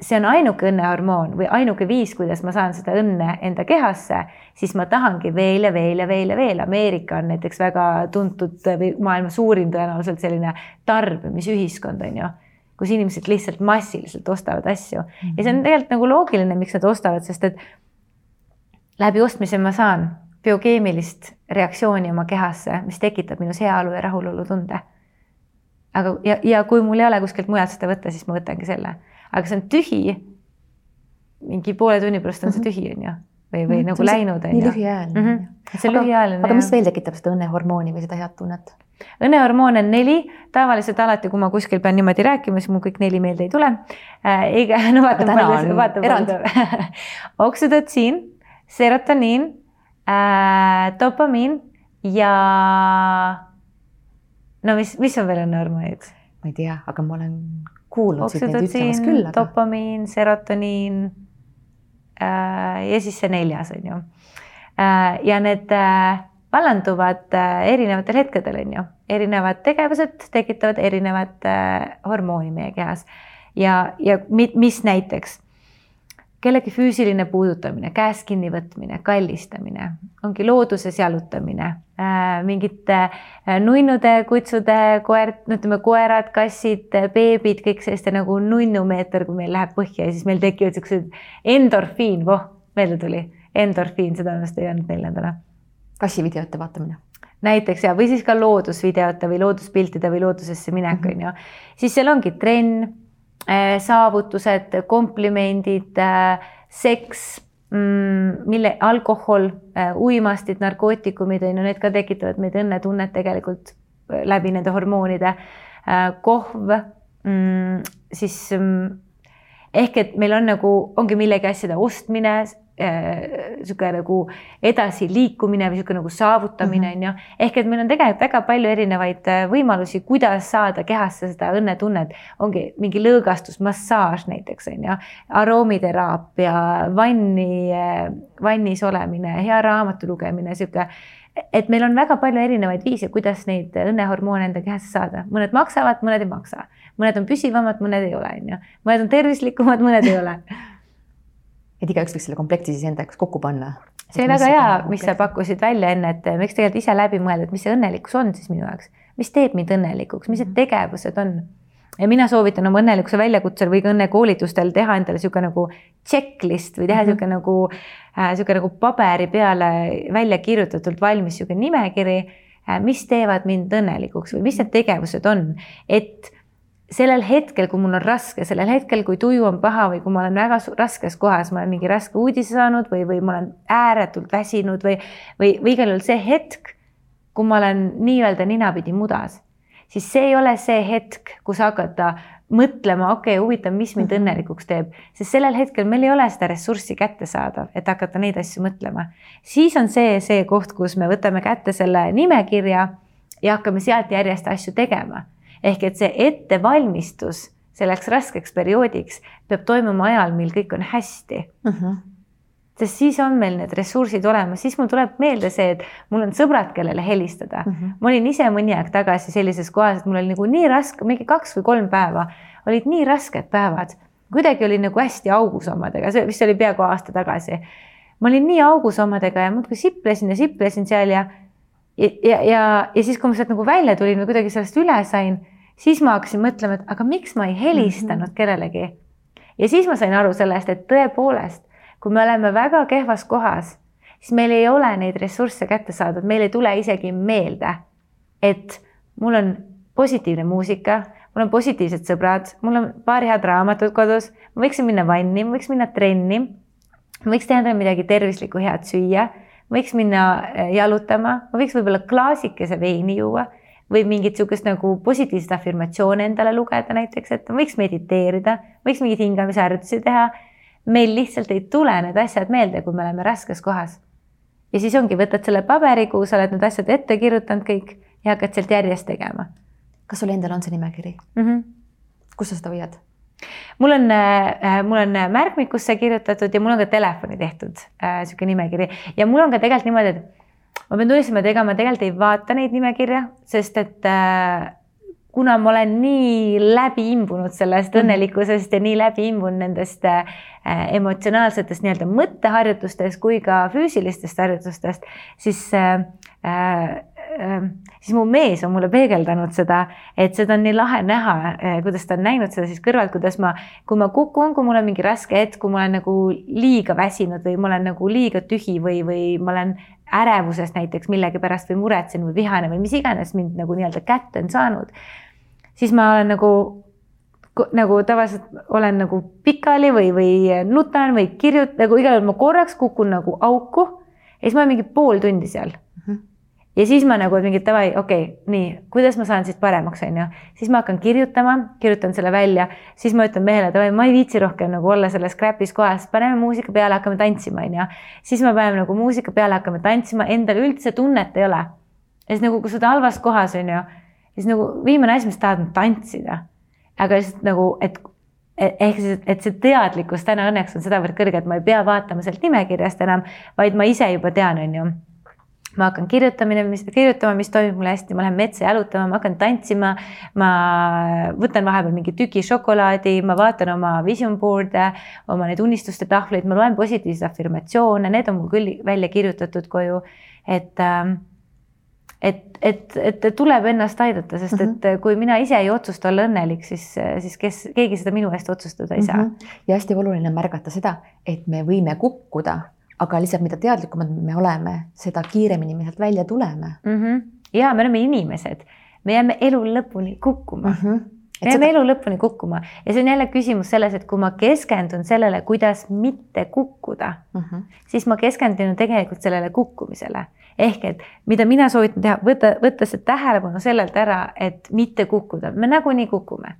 see on ainuke õnnehormoon või ainuke viis, kuidas ma saan seda õnne enda kehasse, siis ma tahangi veel ja veel ja veel ja veel. Ameerika on näiteks väga tuntud või maailma suurim tõenäoliselt selline tarbimisühiskond on ju kus inimesed lihtsalt massiliselt ostavad asju mm -hmm. ja see on mhm. tegelikult nagu loogiline, miks nad ostavad, sest et läbi ostmise ma saan biokeemilist reaktsiooni oma kehasse, mis tekitab minus heaolu ja rahulolutunde. aga, ja, ja kui mul ei ole kuskilt mujalt seda võtta, siis ma võtangi selle, aga see on tühi. mingi poole tunni pärast on see mhm. tühi, on ju, või, või mm nagu läinud. nii lühiajaline mm. -hmm. see on lühiajaline. aga mis veel tekitab seda õnnehormooni või seda head tunnet? õnnehormoon on neli, tavaliselt alati, kui ma kuskil pean niimoodi rääkima, siis mul kõik neli meelde ei tule äh,. iga, no vaatame, vaatame, vaatame. oksüdotsiin serotoniin äh,, dopamiin ja no mis, mis on veel õnnehormoonid? ma ei tea, aga ma olen kuulnud siit neid ütlemas küll aga.... dopamiin, serotoniin äh, ja siis see neljas on ju. Äh,. ja need äh, vallanduvad äh, erinevatel hetkedel on ju, erinevad tegevused tekitavad erinevat äh, hormooni meie kehas. Ja, ja mis näiteks kellegi füüsiline puudutamine, käest kinnivõtmine, kallistamine, ongi looduses jalutamine äh,, mingite äh, nunnude, kutsude, koer, no ütleme, koerad, kassid, beebid, kõik selliste nagu nunnumeeter, kui meil läheb põhja ja siis meil tekivad siuksed endorfiin, voh, meelde tuli, endorfiin, seda vist ei öelnud neljandana. kassivideote vaatamine näiteks ja, või siis ka loodusvideote või looduspiltide või loodusesse minek on mm -hmm. ju, siis seal ongi trenn saavutused, komplimendid, äh, seks, mm, mille alkohol, äh, uimastid, narkootikumid on ju, need ka tekitavad meid õnnetunnet tegelikult läbi nende hormoonide. kohv, mm, siis mm, ehk et meil on nagu, ongi millegi asjade ostmine, niisugune äh, nagu edasiliikumine või niisugune nagu saavutamine mhm. on mm -hmm. ju. ehk et meil on tegelikult väga palju erinevaid äh, võimalusi, kuidas saada kehasse seda õnnetunnet. ongi mingi lõõgastus, massaaž näiteks on ju, aromiteraapia, vanni, äh, vannis olemine, hea raamatu lugemine, niisugune et meil on väga palju erinevaid viise, kuidas neid õnnehormoone enda kehasse saada, mõned maksavad, mõned ei maksa, mõned on püsivamad, mõned ei ole, on ju, mõned on tervislikumad, mõned ei ole et igaüks võiks selle komplekti siis enda jaoks kokku panna. see oli väga hea, mis sa pakkusid välja enne, et võiks tegelikult ise läbi mõelda, et mis see õnnelikkus on siis minu jaoks, mis teeb mind õnnelikuks, mis need mhm. tegevused on. ja mina soovitan oma õnnelikkuse väljakutsel või ka õnnekoolitustel teha endale niisugune nagu checklist või teha niisugune mm -hmm. nagu äh,, niisugune nagu paberi peale välja kirjutatult valmis niisugune nimekiri äh,, mis teevad mind õnnelikuks või mis need tegevused on, et sellel hetkel, kui mul on raske, sellel hetkel, kui tuju on paha või kui ma olen väga raskes kohas, ma olen mingi raske uudise saanud või, või ma olen ääretult väsinud või, või, või igal juhul see hetk, kui ma olen nii-öelda ninapidi mudas, siis see ei ole see hetk, kus hakata mõtlema, okei okay,, huvitav, mis mind mhm. õnnelikuks teeb, sest sellel hetkel meil ei ole seda ressurssi kättesaadav, et hakata neid asju mõtlema. siis on see, see koht, kus me võtame kätte selle nimekirja ja hakkame sealt järjest asju tegema ehk et see ettevalmistus selleks raskeks perioodiks peab toimuma ajal, mil kõik on hästi uh. -huh. sest siis on meil need ressursid olemas, siis mul tuleb meelde see, et mul on sõbrad, kellele helistada mm. -hmm. ma olin ise mõni aeg tagasi sellises kohas, et mul oli nagu nii raske, mingi kaks või kolm päeva olid nii rasked päevad, kuidagi oli nagu hästi augus omadega, see vist oli peaaegu aasta tagasi. ma olin nii augus omadega ja muudkui siplesin ja siplesin seal ja ja, ja, ja, ja siis, kui ma sealt nagu välja tulin või kuidagi sellest üle sain, siis ma hakkasin mõtlema, et aga miks ma ei helistanud mm -hmm. kellelegi. ja siis ma sain aru sellest, et tõepoolest kui me oleme väga kehvas kohas, siis meil ei ole neid ressursse kätte saadud, meil ei tule isegi meelde, et mul on positiivne muusika, mul on positiivsed sõbrad, mul on paar head raamatut kodus, ma võiksin minna vanni, ma võiks minna trenni, ma võiks teha endale midagi tervislikku, head süüa, ma võiks minna äh, jalutama, ma võiks võib-olla klaasikese veini juua või mingit niisugust nagu positiivset afirmatsioone endale lugeda näiteks, et võiks mediteerida, võiks mingeid hingamisharjutusi teha meil lihtsalt ei tule need asjad meelde, kui me oleme raskes kohas. ja siis ongi, võtad selle paberi, kuhu sa oled need asjad ette kirjutanud kõik ja hakkad sealt järjest tegema. kas sul endal on see nimekiri mm? -hmm. kus sa seda hoiad? mul on äh,, mul on märkmikusse kirjutatud ja mul on ka telefoni tehtud äh, sihuke nimekiri ja mul on ka tegelikult niimoodi, et ma pean tunnistama, et ega ma tegelikult ei vaata neid nimekirja, sest et äh, kuna ma olen nii läbi imbunud sellest mhm. õnnelikkusest ja nii läbi imbunud nendest äh, emotsionaalsetest nii-öelda mõtteharjutustest kui ka füüsilistest harjutustest, siis äh, äh, siis mu mees on mulle peegeldanud seda, et seda on nii lahe näha, äh, kuidas ta on näinud seda siis kõrvalt, kuidas ma, kui ma kukun, kui mul on mingi raske hetk, kui ma olen nagu liiga väsinud või ma olen nagu liiga tühi või, või ma olen ärevusest näiteks millegipärast või muretsen või vihane või mis iganes mind nagu nii-öelda kätte on saanud siis ma olen nagu, nagu tavaliselt olen nagu pikali või, või nutan või kirjutan, nagu igal juhul ma korraks kukun nagu auku ja siis ma olen mingi pool tundi seal. Ja siis ma nagu mingi davai, okei okay,, nii, kuidas ma saan siit paremaks, on ju. siis ma hakkan kirjutama, kirjutan selle välja, siis ma ütlen mehele, davai, ma ei viitsi rohkem nagu olla selles crap'is kohas, paneme muusika peale, hakkame tantsima, on ju. siis me paneme nagu muusika peale, hakkame tantsima, endal üldse tunnet ei ole. ja siis nagu, kui sa oled halvas kohas, on ju siis nagu viimane asi, mis tahad, on tantsida. aga lihtsalt nagu, et ehk siis, et see teadlikkus täna õnneks on sedavõrd kõrge, et ma ei pea vaatama sealt nimekirjast enam, vaid ma ise juba tean, on ju ma hakkan kirjutamine, mis, kirjutama, mis toimub mul hästi, ma lähen metsa jalutama, ma hakkan tantsima, ma võtan vahepeal mingi tüki šokolaadi, ma vaatan oma vision board'e, oma neid unistuste tahvleid, ma loen positiivseid afirmatsioone, need on mul küll välja kirjutatud koju, et äh, et, et, et tuleb ennast aidata, sest -hmm. et kui mina ise ei otsusta olla õnnelik, siis, siis kes, keegi seda minu eest otsustada ei saa mm. -hmm. ja hästi oluline märgata seda, et me võime kukkuda, aga lihtsalt mida teadlikumad me oleme, seda kiiremini me sealt välja tuleme mm. -hmm. ja me oleme inimesed, me jääme elu lõpuni kukkuma mm. -hmm me jääme seda... elu lõpuni kukkuma ja see on jälle küsimus selles, et kui ma keskendun sellele, kuidas mitte kukkuda mm, -hmm. siis ma keskendun tegelikult sellele kukkumisele ehk et mida mina soovitan teha, võtta, võtta see tähelepanu sellelt ära, et mitte kukkuda, me nagunii kukume.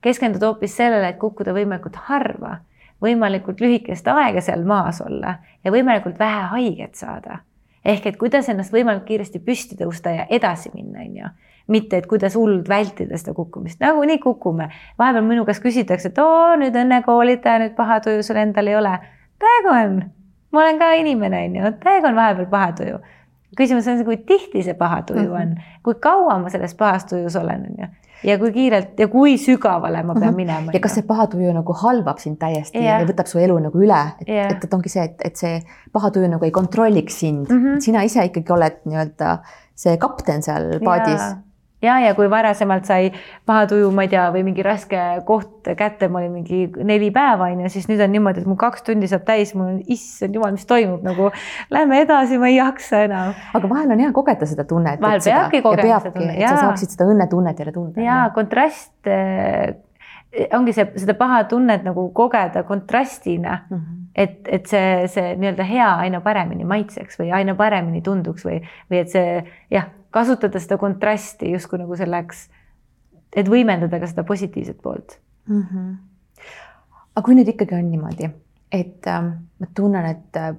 keskenduda hoopis sellele, et kukkuda võimalikult harva, võimalikult lühikest aega seal maas olla ja võimalikult vähe haiget saada. ehk et kuidas ennast võimalikult kiiresti püsti tõusta ja edasi minna, on ju mitte, et kuidas hullult vältida seda kukkumist, nagunii kukume. vahepeal minu käest küsitakse, et oo, nüüd õnnekoolitaja, nüüd paha tuju sul endal ei ole. täiega on, ma olen ka inimene, on ju, täiega on vahepeal paha tuju küsimus on see, kui tihti see paha tuju mhm. on kui kaua ma selles pahas tujus olen, on ju ja kui kiirelt ja kui sügavale ma pean -hmm. minema. ja kas see paha tuju nagu halvab sind täiesti yeah. ja võtab su elu nagu üle, et et, et ongi see, et, et see paha tuju nagu ei kontrolliks sind mm, -hmm. sina ise ikkagi oled nii-öelda see kapten seal paadis yeah ja, ja kui varasemalt sai paha tuju, ma ei tea, või mingi raske koht kätte, ma olin mingi neli päeva on ju, siis nüüd on niimoodi, et mul kaks tundi saab täis, mul on issand jumal, mis toimub nagu. Lähme edasi, ma ei jaksa enam. aga vahel on hea kogeda seda tunnet. vahel peabki kogema seda tunnet. et sa saaksid seda õnnetunnet jälle tunda. ja kontrast äh, ongi see, seda paha tunnet nagu kogeda kontrastina mm. -hmm. et, et see, see nii-öelda hea aina paremini maitseks või aina paremini tunduks või, või et see jah kasutada seda kontrasti justkui nagu selleks, et võimendada ka seda positiivset poolt mm. -hmm. aga kui nüüd ikkagi on niimoodi, et äh, ma tunnen, et äh,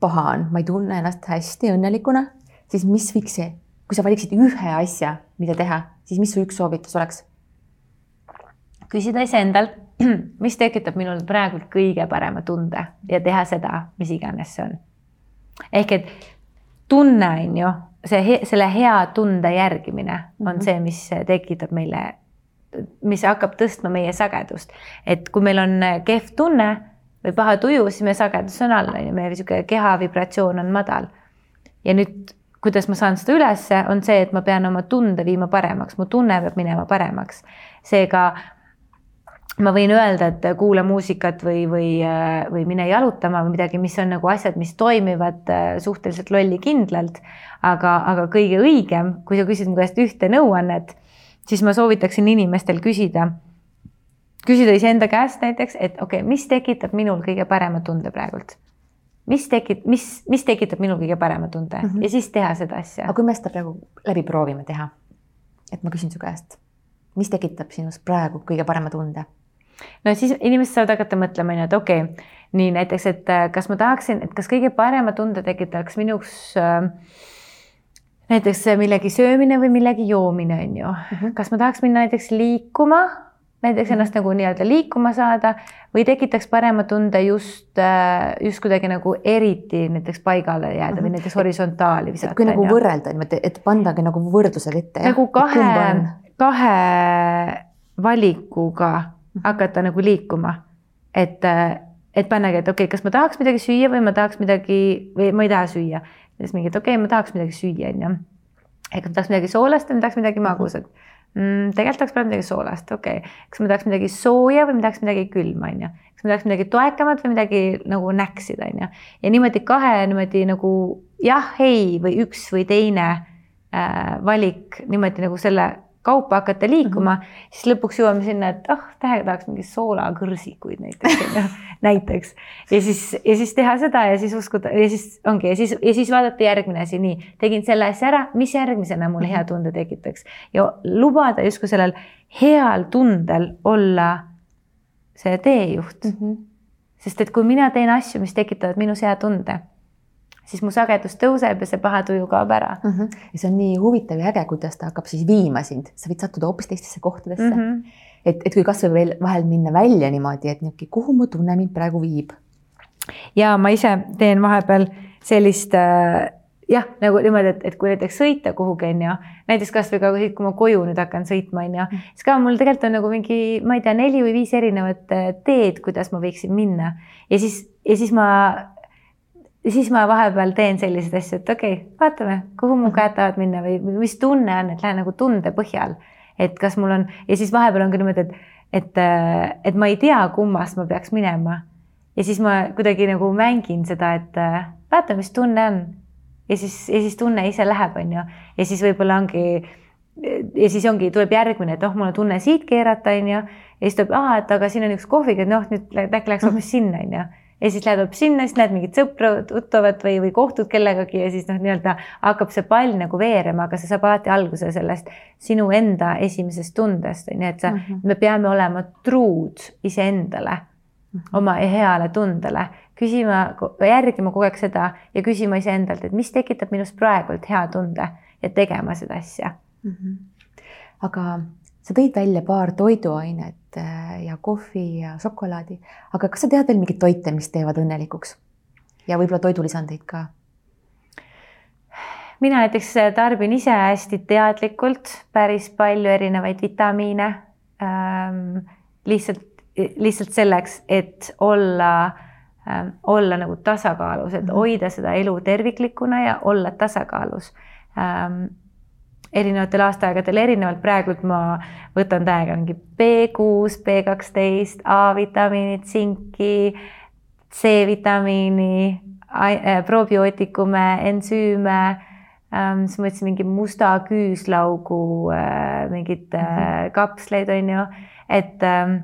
paha on, ma ei tunne ennast hästi õnnelikuna, siis mis võiks see, kui sa valiksid ühe asja, mida teha, siis mis su üks soovitus oleks? küsida iseendalt, mis tekitab minul praegu kõige parema tunde ja teha seda, mis iganes see on. ehk et tunne on ju, see, selle hea tunde järgimine on mm -hmm. see, mis tekitab meile, mis hakkab tõstma meie sagedust. et kui meil on kehv tunne või paha tuju, siis meie sagedus on all, on ju, meie niisugune keha vibratsioon on madal. ja nüüd, kuidas ma saan seda ülesse, on see, et ma pean oma tunde viima paremaks, mu tunne peab minema paremaks. seega ma võin öelda, et kuula muusikat või, või, või mine jalutama või midagi, mis on nagu asjad, mis toimivad äh, suhteliselt lollikindlalt. aga, aga kõige õigem, kui sa küsid mu käest ühte nõuannet, siis ma soovitaksin inimestel küsida, küsida iseenda käest näiteks, et okei okay,, mis tekitab minul kõige parema tunde praegult mis tekib, mis, mis tekitab minul kõige parema tunde mm -hmm. ja siis teha seda asja. aga kui me seda praegu läbi proovime teha, et ma küsin su käest, mis tekitab sinus praegu kõige parema tunde? No siis inimesed saavad hakata mõtlema, onju, et okei okay,, nii näiteks, et äh, kas ma tahaksin, et kas kõige parema tunde tekitaks minuks äh, näiteks millegi söömine või millegi joomine, on ju. Mhm. kas ma tahaks minna näiteks liikuma, näiteks mhm. ennast nagu nii-öelda liikuma saada või tekitaks parema tunde just, äh, just kuidagi nagu eriti näiteks paigale jääda või mhm. näiteks horisontaali visata. kui nagu võrrelda niimoodi, et pandagi nagu võrdlused ette. nagu kahe, kahe valikuga hakata nagu liikuma. et, et pannagi, et okei okay,, kas ma tahaks midagi süüa või ma tahaks midagi või ma ei taha süüa. siis mingi, et okei okay,, ma tahaks midagi süüa, onju. et kas ma tahaks midagi soolast või ma tahaks midagi magusat mm,. tegelikult tahaks praegu midagi soolast, okei okay.. kas ma tahaks midagi sooja või ma tahaks midagi külma, onju. kas ma tahaks midagi toekamat või midagi nagu näksida, onju. ja niimoodi kahe niimoodi nagu jah, ei või üks või teine äh, valik niimoodi nagu selle kaupa hakata liikuma mm, -hmm. siis lõpuks jõuame sinna, et ah oh,, tähega tahaks mingeid soolakõrsikuid näiteks näiteks ja siis, ja siis teha seda ja siis uskuda ja siis ongi ja siis, ja siis vaadata järgmine asi, nii, tegin selle asja ära, mis järgmisena mulle hea tunde tekitaks ja lubada justkui sellel heal tundel olla see teejuht mm. -hmm. sest et kui mina teen asju, mis tekitavad minus hea tunde siis mu sagedus tõuseb ja see paha tuju kaob ära mm. -hmm. ja see on nii huvitav ja äge, kuidas ta hakkab siis viima sind, sa võid sattuda hoopis teistesse kohtadesse mm. -hmm. et, et kui kasvõi veel vahel minna välja niimoodi, et niisugune, kuhu mu tunne mind praegu viib. ja ma ise teen vahepeal sellist äh, jah, nagu niimoodi, et, et kui näiteks sõita kuhugi onju, näiteks kasvõi ka siit, kui ma koju nüüd hakkan sõitma onju, mhm. siis ka mul tegelikult on nagu mingi, ma ei tea, neli või viis erinevat äh, teed, kuidas ma võiksin minna ja siis, ja siis ma ja siis ma vahepeal teen selliseid asju, et okei okay,, vaatame, kuhu mu käed tahavad minna või mis tunne on, et lähen nagu tunde põhjal. et kas mul on ja siis vahepeal on ka niimoodi, et, et, et ma ei tea, kummast ma peaks minema. ja siis ma kuidagi nagu mängin seda, et vaata, mis tunne on. ja siis, ja siis tunne ise läheb, on ju, ja siis võib-olla ongi ja siis ongi, tuleb järgmine, et oh, mul on tunne siit keerata, on ju, ja siis tuleb, et aga siin on üks kohvik, et noh, nüüd äkki läheks hoopis sinna, on ju ja siis lähed hoopis sinna, siis näed mingit sõpra, tuttavat või, või kohtud kellegagi ja siis noh, nii-öelda hakkab see pall nagu veerema, aga see saab alati alguse sellest sinu enda esimesest tundest, on ju, et sa mm, -hmm. me peame olema truud iseendale mm, -hmm. oma heale tundele, küsima, järgima kogu aeg seda ja küsima iseendalt, et mis tekitab minus praegult hea tunde ja tegema seda asja mm. -hmm. aga sa tõid välja paar toiduainet Äh, ja kohvi ja šokolaadi. aga kas sa tead veel mingeid toite, mis teevad õnnelikuks? ja võib-olla toidulisandeid ka? mina näiteks äh, tarbin ise hästi teadlikult päris palju erinevaid vitamiine ähm,. lihtsalt, lihtsalt selleks, et olla ähm,, olla nagu tasakaalus, et mhm. hoida seda elu terviklikuna ja olla tasakaalus ähm, erinevatel aastaaegadel erinevalt, praegult ma võtan täiega mingi B6, B12, A-vitamiini, tsinki, C-vitamiini, äh, probiootikume, ensüüme ähm,, siis ma võtsin mingi musta küüslaugu äh, mingeid äh, mhm. kapsleid, on ju, et ähm,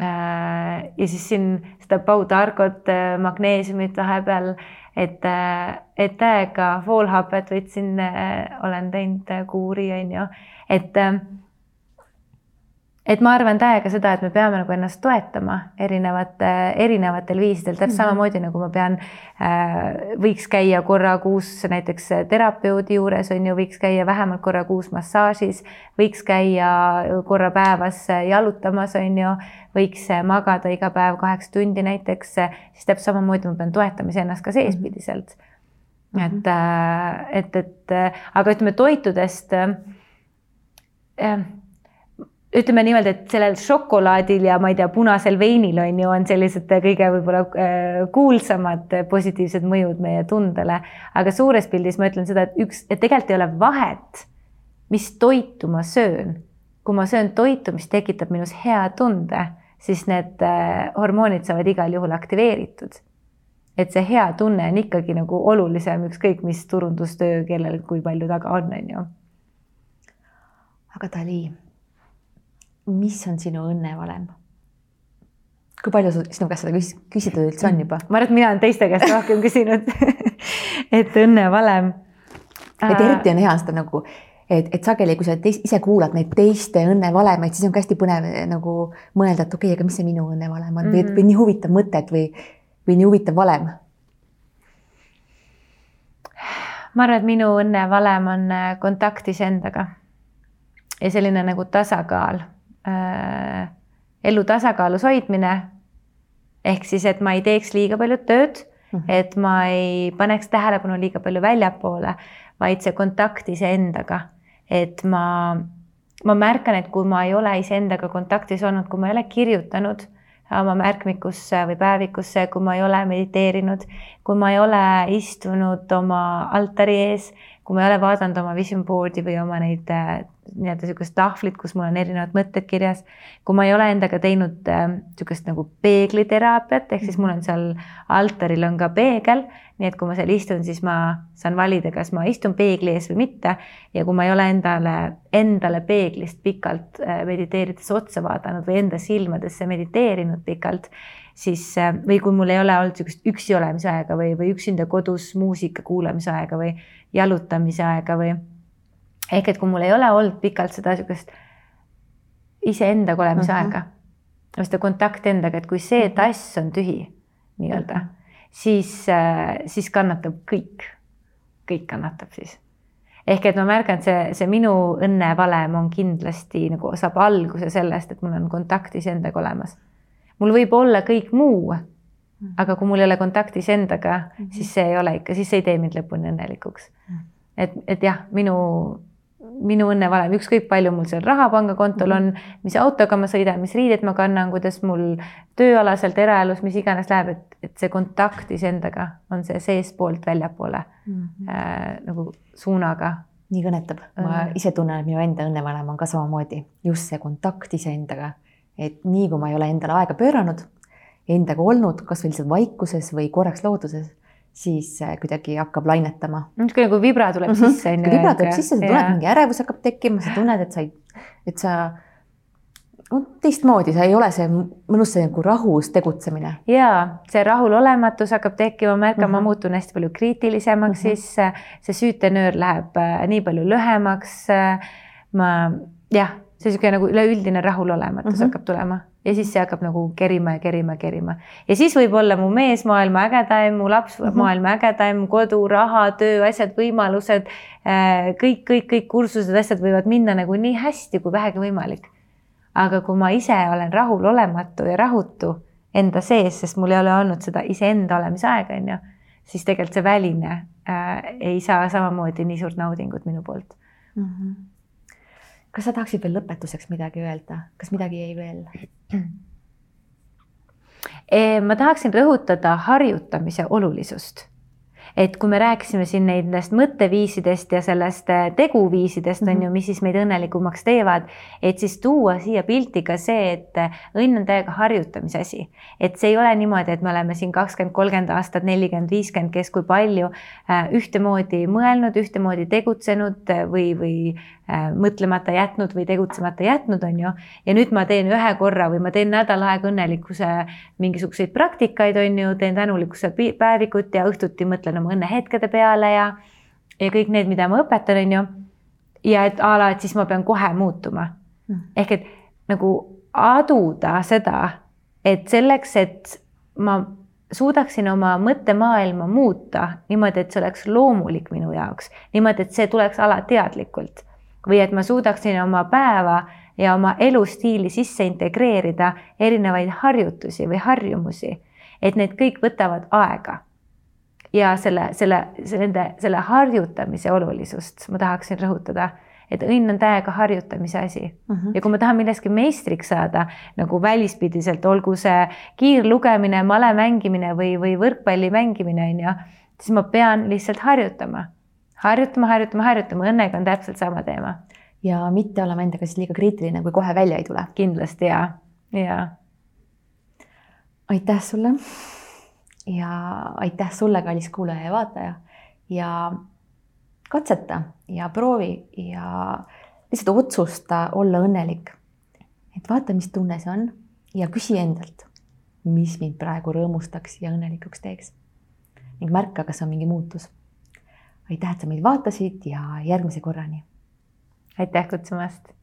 äh, ja siis siin seda Baudargot äh,, magneesiumit vahepeal et, et täiega foolhapet võtsin, olen teinud kuuri, on ju, et et ma arvan täiega seda, et me peame nagu ennast toetama erinevate, erinevatel viisidel, täpselt mm -hmm. samamoodi nagu ma pean äh,, võiks käia korra kuus näiteks terapeudi juures on ju, võiks käia vähemalt korra kuus massaažis, võiks käia korra päevas jalutamas, on ju, võiks magada iga päev kaheksa tundi näiteks, siis täpselt samamoodi ma pean toetama iseennast ka seespidiselt mm. -hmm. et, äh, et, et aga ütleme toitudest äh, ütleme niimoodi, et sellel šokolaadil ja ma ei tea, punasel veinil on ju, on sellised kõige võib-olla äh, kuulsamad positiivsed mõjud meie tundele. aga suures pildis ma ütlen seda, et üks, et tegelikult ei ole vahet, mis toitu ma söön. kui ma söön toitu, mis tekitab minus hea tunde, siis need äh, hormoonid saavad igal juhul aktiveeritud. et see hea tunne on ikkagi nagu olulisem, ükskõik mis turundustöö kellel kui palju taga on, on ju. aga Dali mis on sinu õnnevalem? kui palju sinu käest seda küs küsitud üldse on juba? ma arvan, et mina olen teiste käest rohkem küsinud et õnnevalem. et eriti on hea seda nagu, et, et sageli, kui sa teis, ise kuulad neid teiste õnnevalemaid, siis on ka hästi põnev eh, nagu mõelda, et okei okay,, aga mis see minu õnnevalem on mm -hmm. või, või nii huvitav mõte, või, või nii huvitav valem. ma arvan, et minu õnnevalem on eh, kontakt iseendaga ja selline nagu tasakaal äh, elu tasakaalus hoidmine. ehk siis, et ma ei teeks liiga palju tööd mm, -hmm. et ma ei paneks tähelepanu liiga palju väljapoole, vaid see kontakt iseendaga, et ma, ma märkan, et kui ma ei ole iseendaga kontaktis olnud, kui ma ei ole kirjutanud oma märkmikusse või päevikusse, kui ma ei ole mediteerinud, kui ma ei ole istunud oma altari ees, kui ma ei ole vaadanud oma vision board'i või oma neid äh, nii-öelda niisugust tahvlit, kus mul on erinevad mõtted kirjas. kui ma ei ole endaga teinud niisugust äh, nagu peegliteraapiat, ehk siis mul on seal altaril on ka peegel, nii et kui ma seal istun, siis ma saan valida, kas ma istun peegli ees või mitte. ja kui ma ei ole endale, endale peeglist pikalt äh, mediteerides otsa vaadanud või enda silmadesse mediteerinud pikalt, siis äh, või kui mul ei ole olnud niisugust üksi olemise aega või, või üksinda kodus muusika kuulamise aega või jalutamise aega või ehk et kui mul ei ole olnud pikalt seda niisugust iseendaga olemise mm -hmm. aega, seda kontakti endaga, et kui see mhm. tass on tühi nii-öelda siis, äh, siis kannatab kõik, kõik kannatab siis. ehk et ma märkan, et see, see minu õnnevalem on kindlasti nagu saab alguse sellest, et mul on kontakt iseendaga olemas. mul võib olla kõik muu, mhm. aga kui mul ei ole kontakti iseendaga mm, -hmm. siis see ei ole ikka, siis see ei tee mind lõpuni õnnelikuks et, et jah, minu minu õnnevalem, ükskõik palju mul seal raha pangakontol on, mis autoga ma sõidan, mis riided ma kannan, kuidas mul tööalaselt, eraelus, mis iganes läheb, et, et see kontakt iseendaga on see seestpoolt väljapoole mm -hmm. äh, nagu suunaga. nii kõnetab, ma ise tunnen, et minu enda õnnevalem on ka samamoodi. Just see kontakt iseendaga, et nii kui ma ei ole endale aega pööranud, endaga olnud, kasvõi lihtsalt vaikuses või korraks looduses siis äh, kuidagi hakkab lainetama. niisugune nagu vibra tuleb mm -hmm. sisse. kui vibra tuleb sisse, sa tunned, mingi ärevus hakkab tekkima, sa tunned, et sa ei, et sa no teistmoodi, sa ei ole see mõnus see nagu rahus tegutsemine. ja see rahulolematus hakkab tekkima, ma märkan mm, -hmm. ma muutun hästi palju kriitilisemaks mm, -hmm. siis äh, see süütenöör läheb äh, nii palju lühemaks. ma jah, see niisugune nagu üleüldine rahulolematus mm -hmm. hakkab tulema ja siis see hakkab nagu kerima ja kerima ja kerima. ja siis võib olla mu mees maailma ägedaim, mu laps mm -hmm. maailma ägedaim, kodu, raha, töö, asjad, võimalused, äh, kõik, kõik, kõik kursused, asjad võivad minna nagu nii hästi kui vähegi võimalik. aga kui ma ise olen rahulolematu ja rahutu enda sees, sest mul ei ole olnud seda iseenda olemise aega, on ju, siis tegelikult see väline äh, ei saa samamoodi nii suurt naudingut minu poolt mm. -hmm kas sa tahaksid veel lõpetuseks midagi öelda, kas midagi jäi veel? Eh, ma tahaksin rõhutada harjutamise olulisust et kui me rääkisime siin nendest mõtteviisidest ja sellest äh, teguviisidest mm -hmm. on ju, mis siis meid õnnelikumaks teevad, et siis tuua siia pilti ka see, et äh, õnn on täiega harjutamise asi. et see ei ole niimoodi, et me oleme siin kakskümmend, kolmkümmend aastat, nelikümmend, viiskümmend, kes kui palju äh, ühtemoodi mõelnud, ühtemoodi tegutsenud või, või mõtlemata jätnud või tegutsemata jätnud, on ju. ja nüüd ma teen ühe korra või ma teen nädal aega õnnelikkuse mingisuguseid praktikaid, on ju, teen tänulikkuse päevikut ja õhtuti mõtlen oma õnnehetkede peale ja, ja kõik need, mida ma õpetan, on ju. ja et a la, et siis ma pean kohe muutuma mm.. ehk et nagu aduda seda, et selleks, et ma suudaksin oma mõttemaailma muuta niimoodi, et see oleks loomulik minu jaoks, niimoodi, et see tuleks alateadlikult või et ma suudaksin oma päeva ja oma elustiili sisse integreerida erinevaid harjutusi või harjumusi, et need kõik võtavad aega. Ja selle, selle, nende, selle harjutamise olulisust ma tahaksin rõhutada et õnn on täiega harjutamise asi. Mhm. -huh. ja kui ma tahan milleski meistriks saada nagu välispidiselt, olgu see kiirlugemine, male mängimine või, või võrkpalli mängimine on ju, siis ma pean lihtsalt harjutama, harjutama, harjutama, harjutama, õnnega on täpselt sama teema. ja mitte olema endaga siis liiga kriitiline, kui kohe välja ei tule. kindlasti ja, ja. aitäh sulle. Ja aitäh sulle, kallis kuulaja ja vaataja ja katseta ja proovi ja lihtsalt otsusta olla õnnelik. et vaata, mis tunne see on ja küsi endalt, mis mind praegu rõõmustaks ja õnnelikuks teeks. ning märka, kas on mingi muutus. aitäh, et sa meid vaatasid ja järgmise korrani. aitäh kutsumast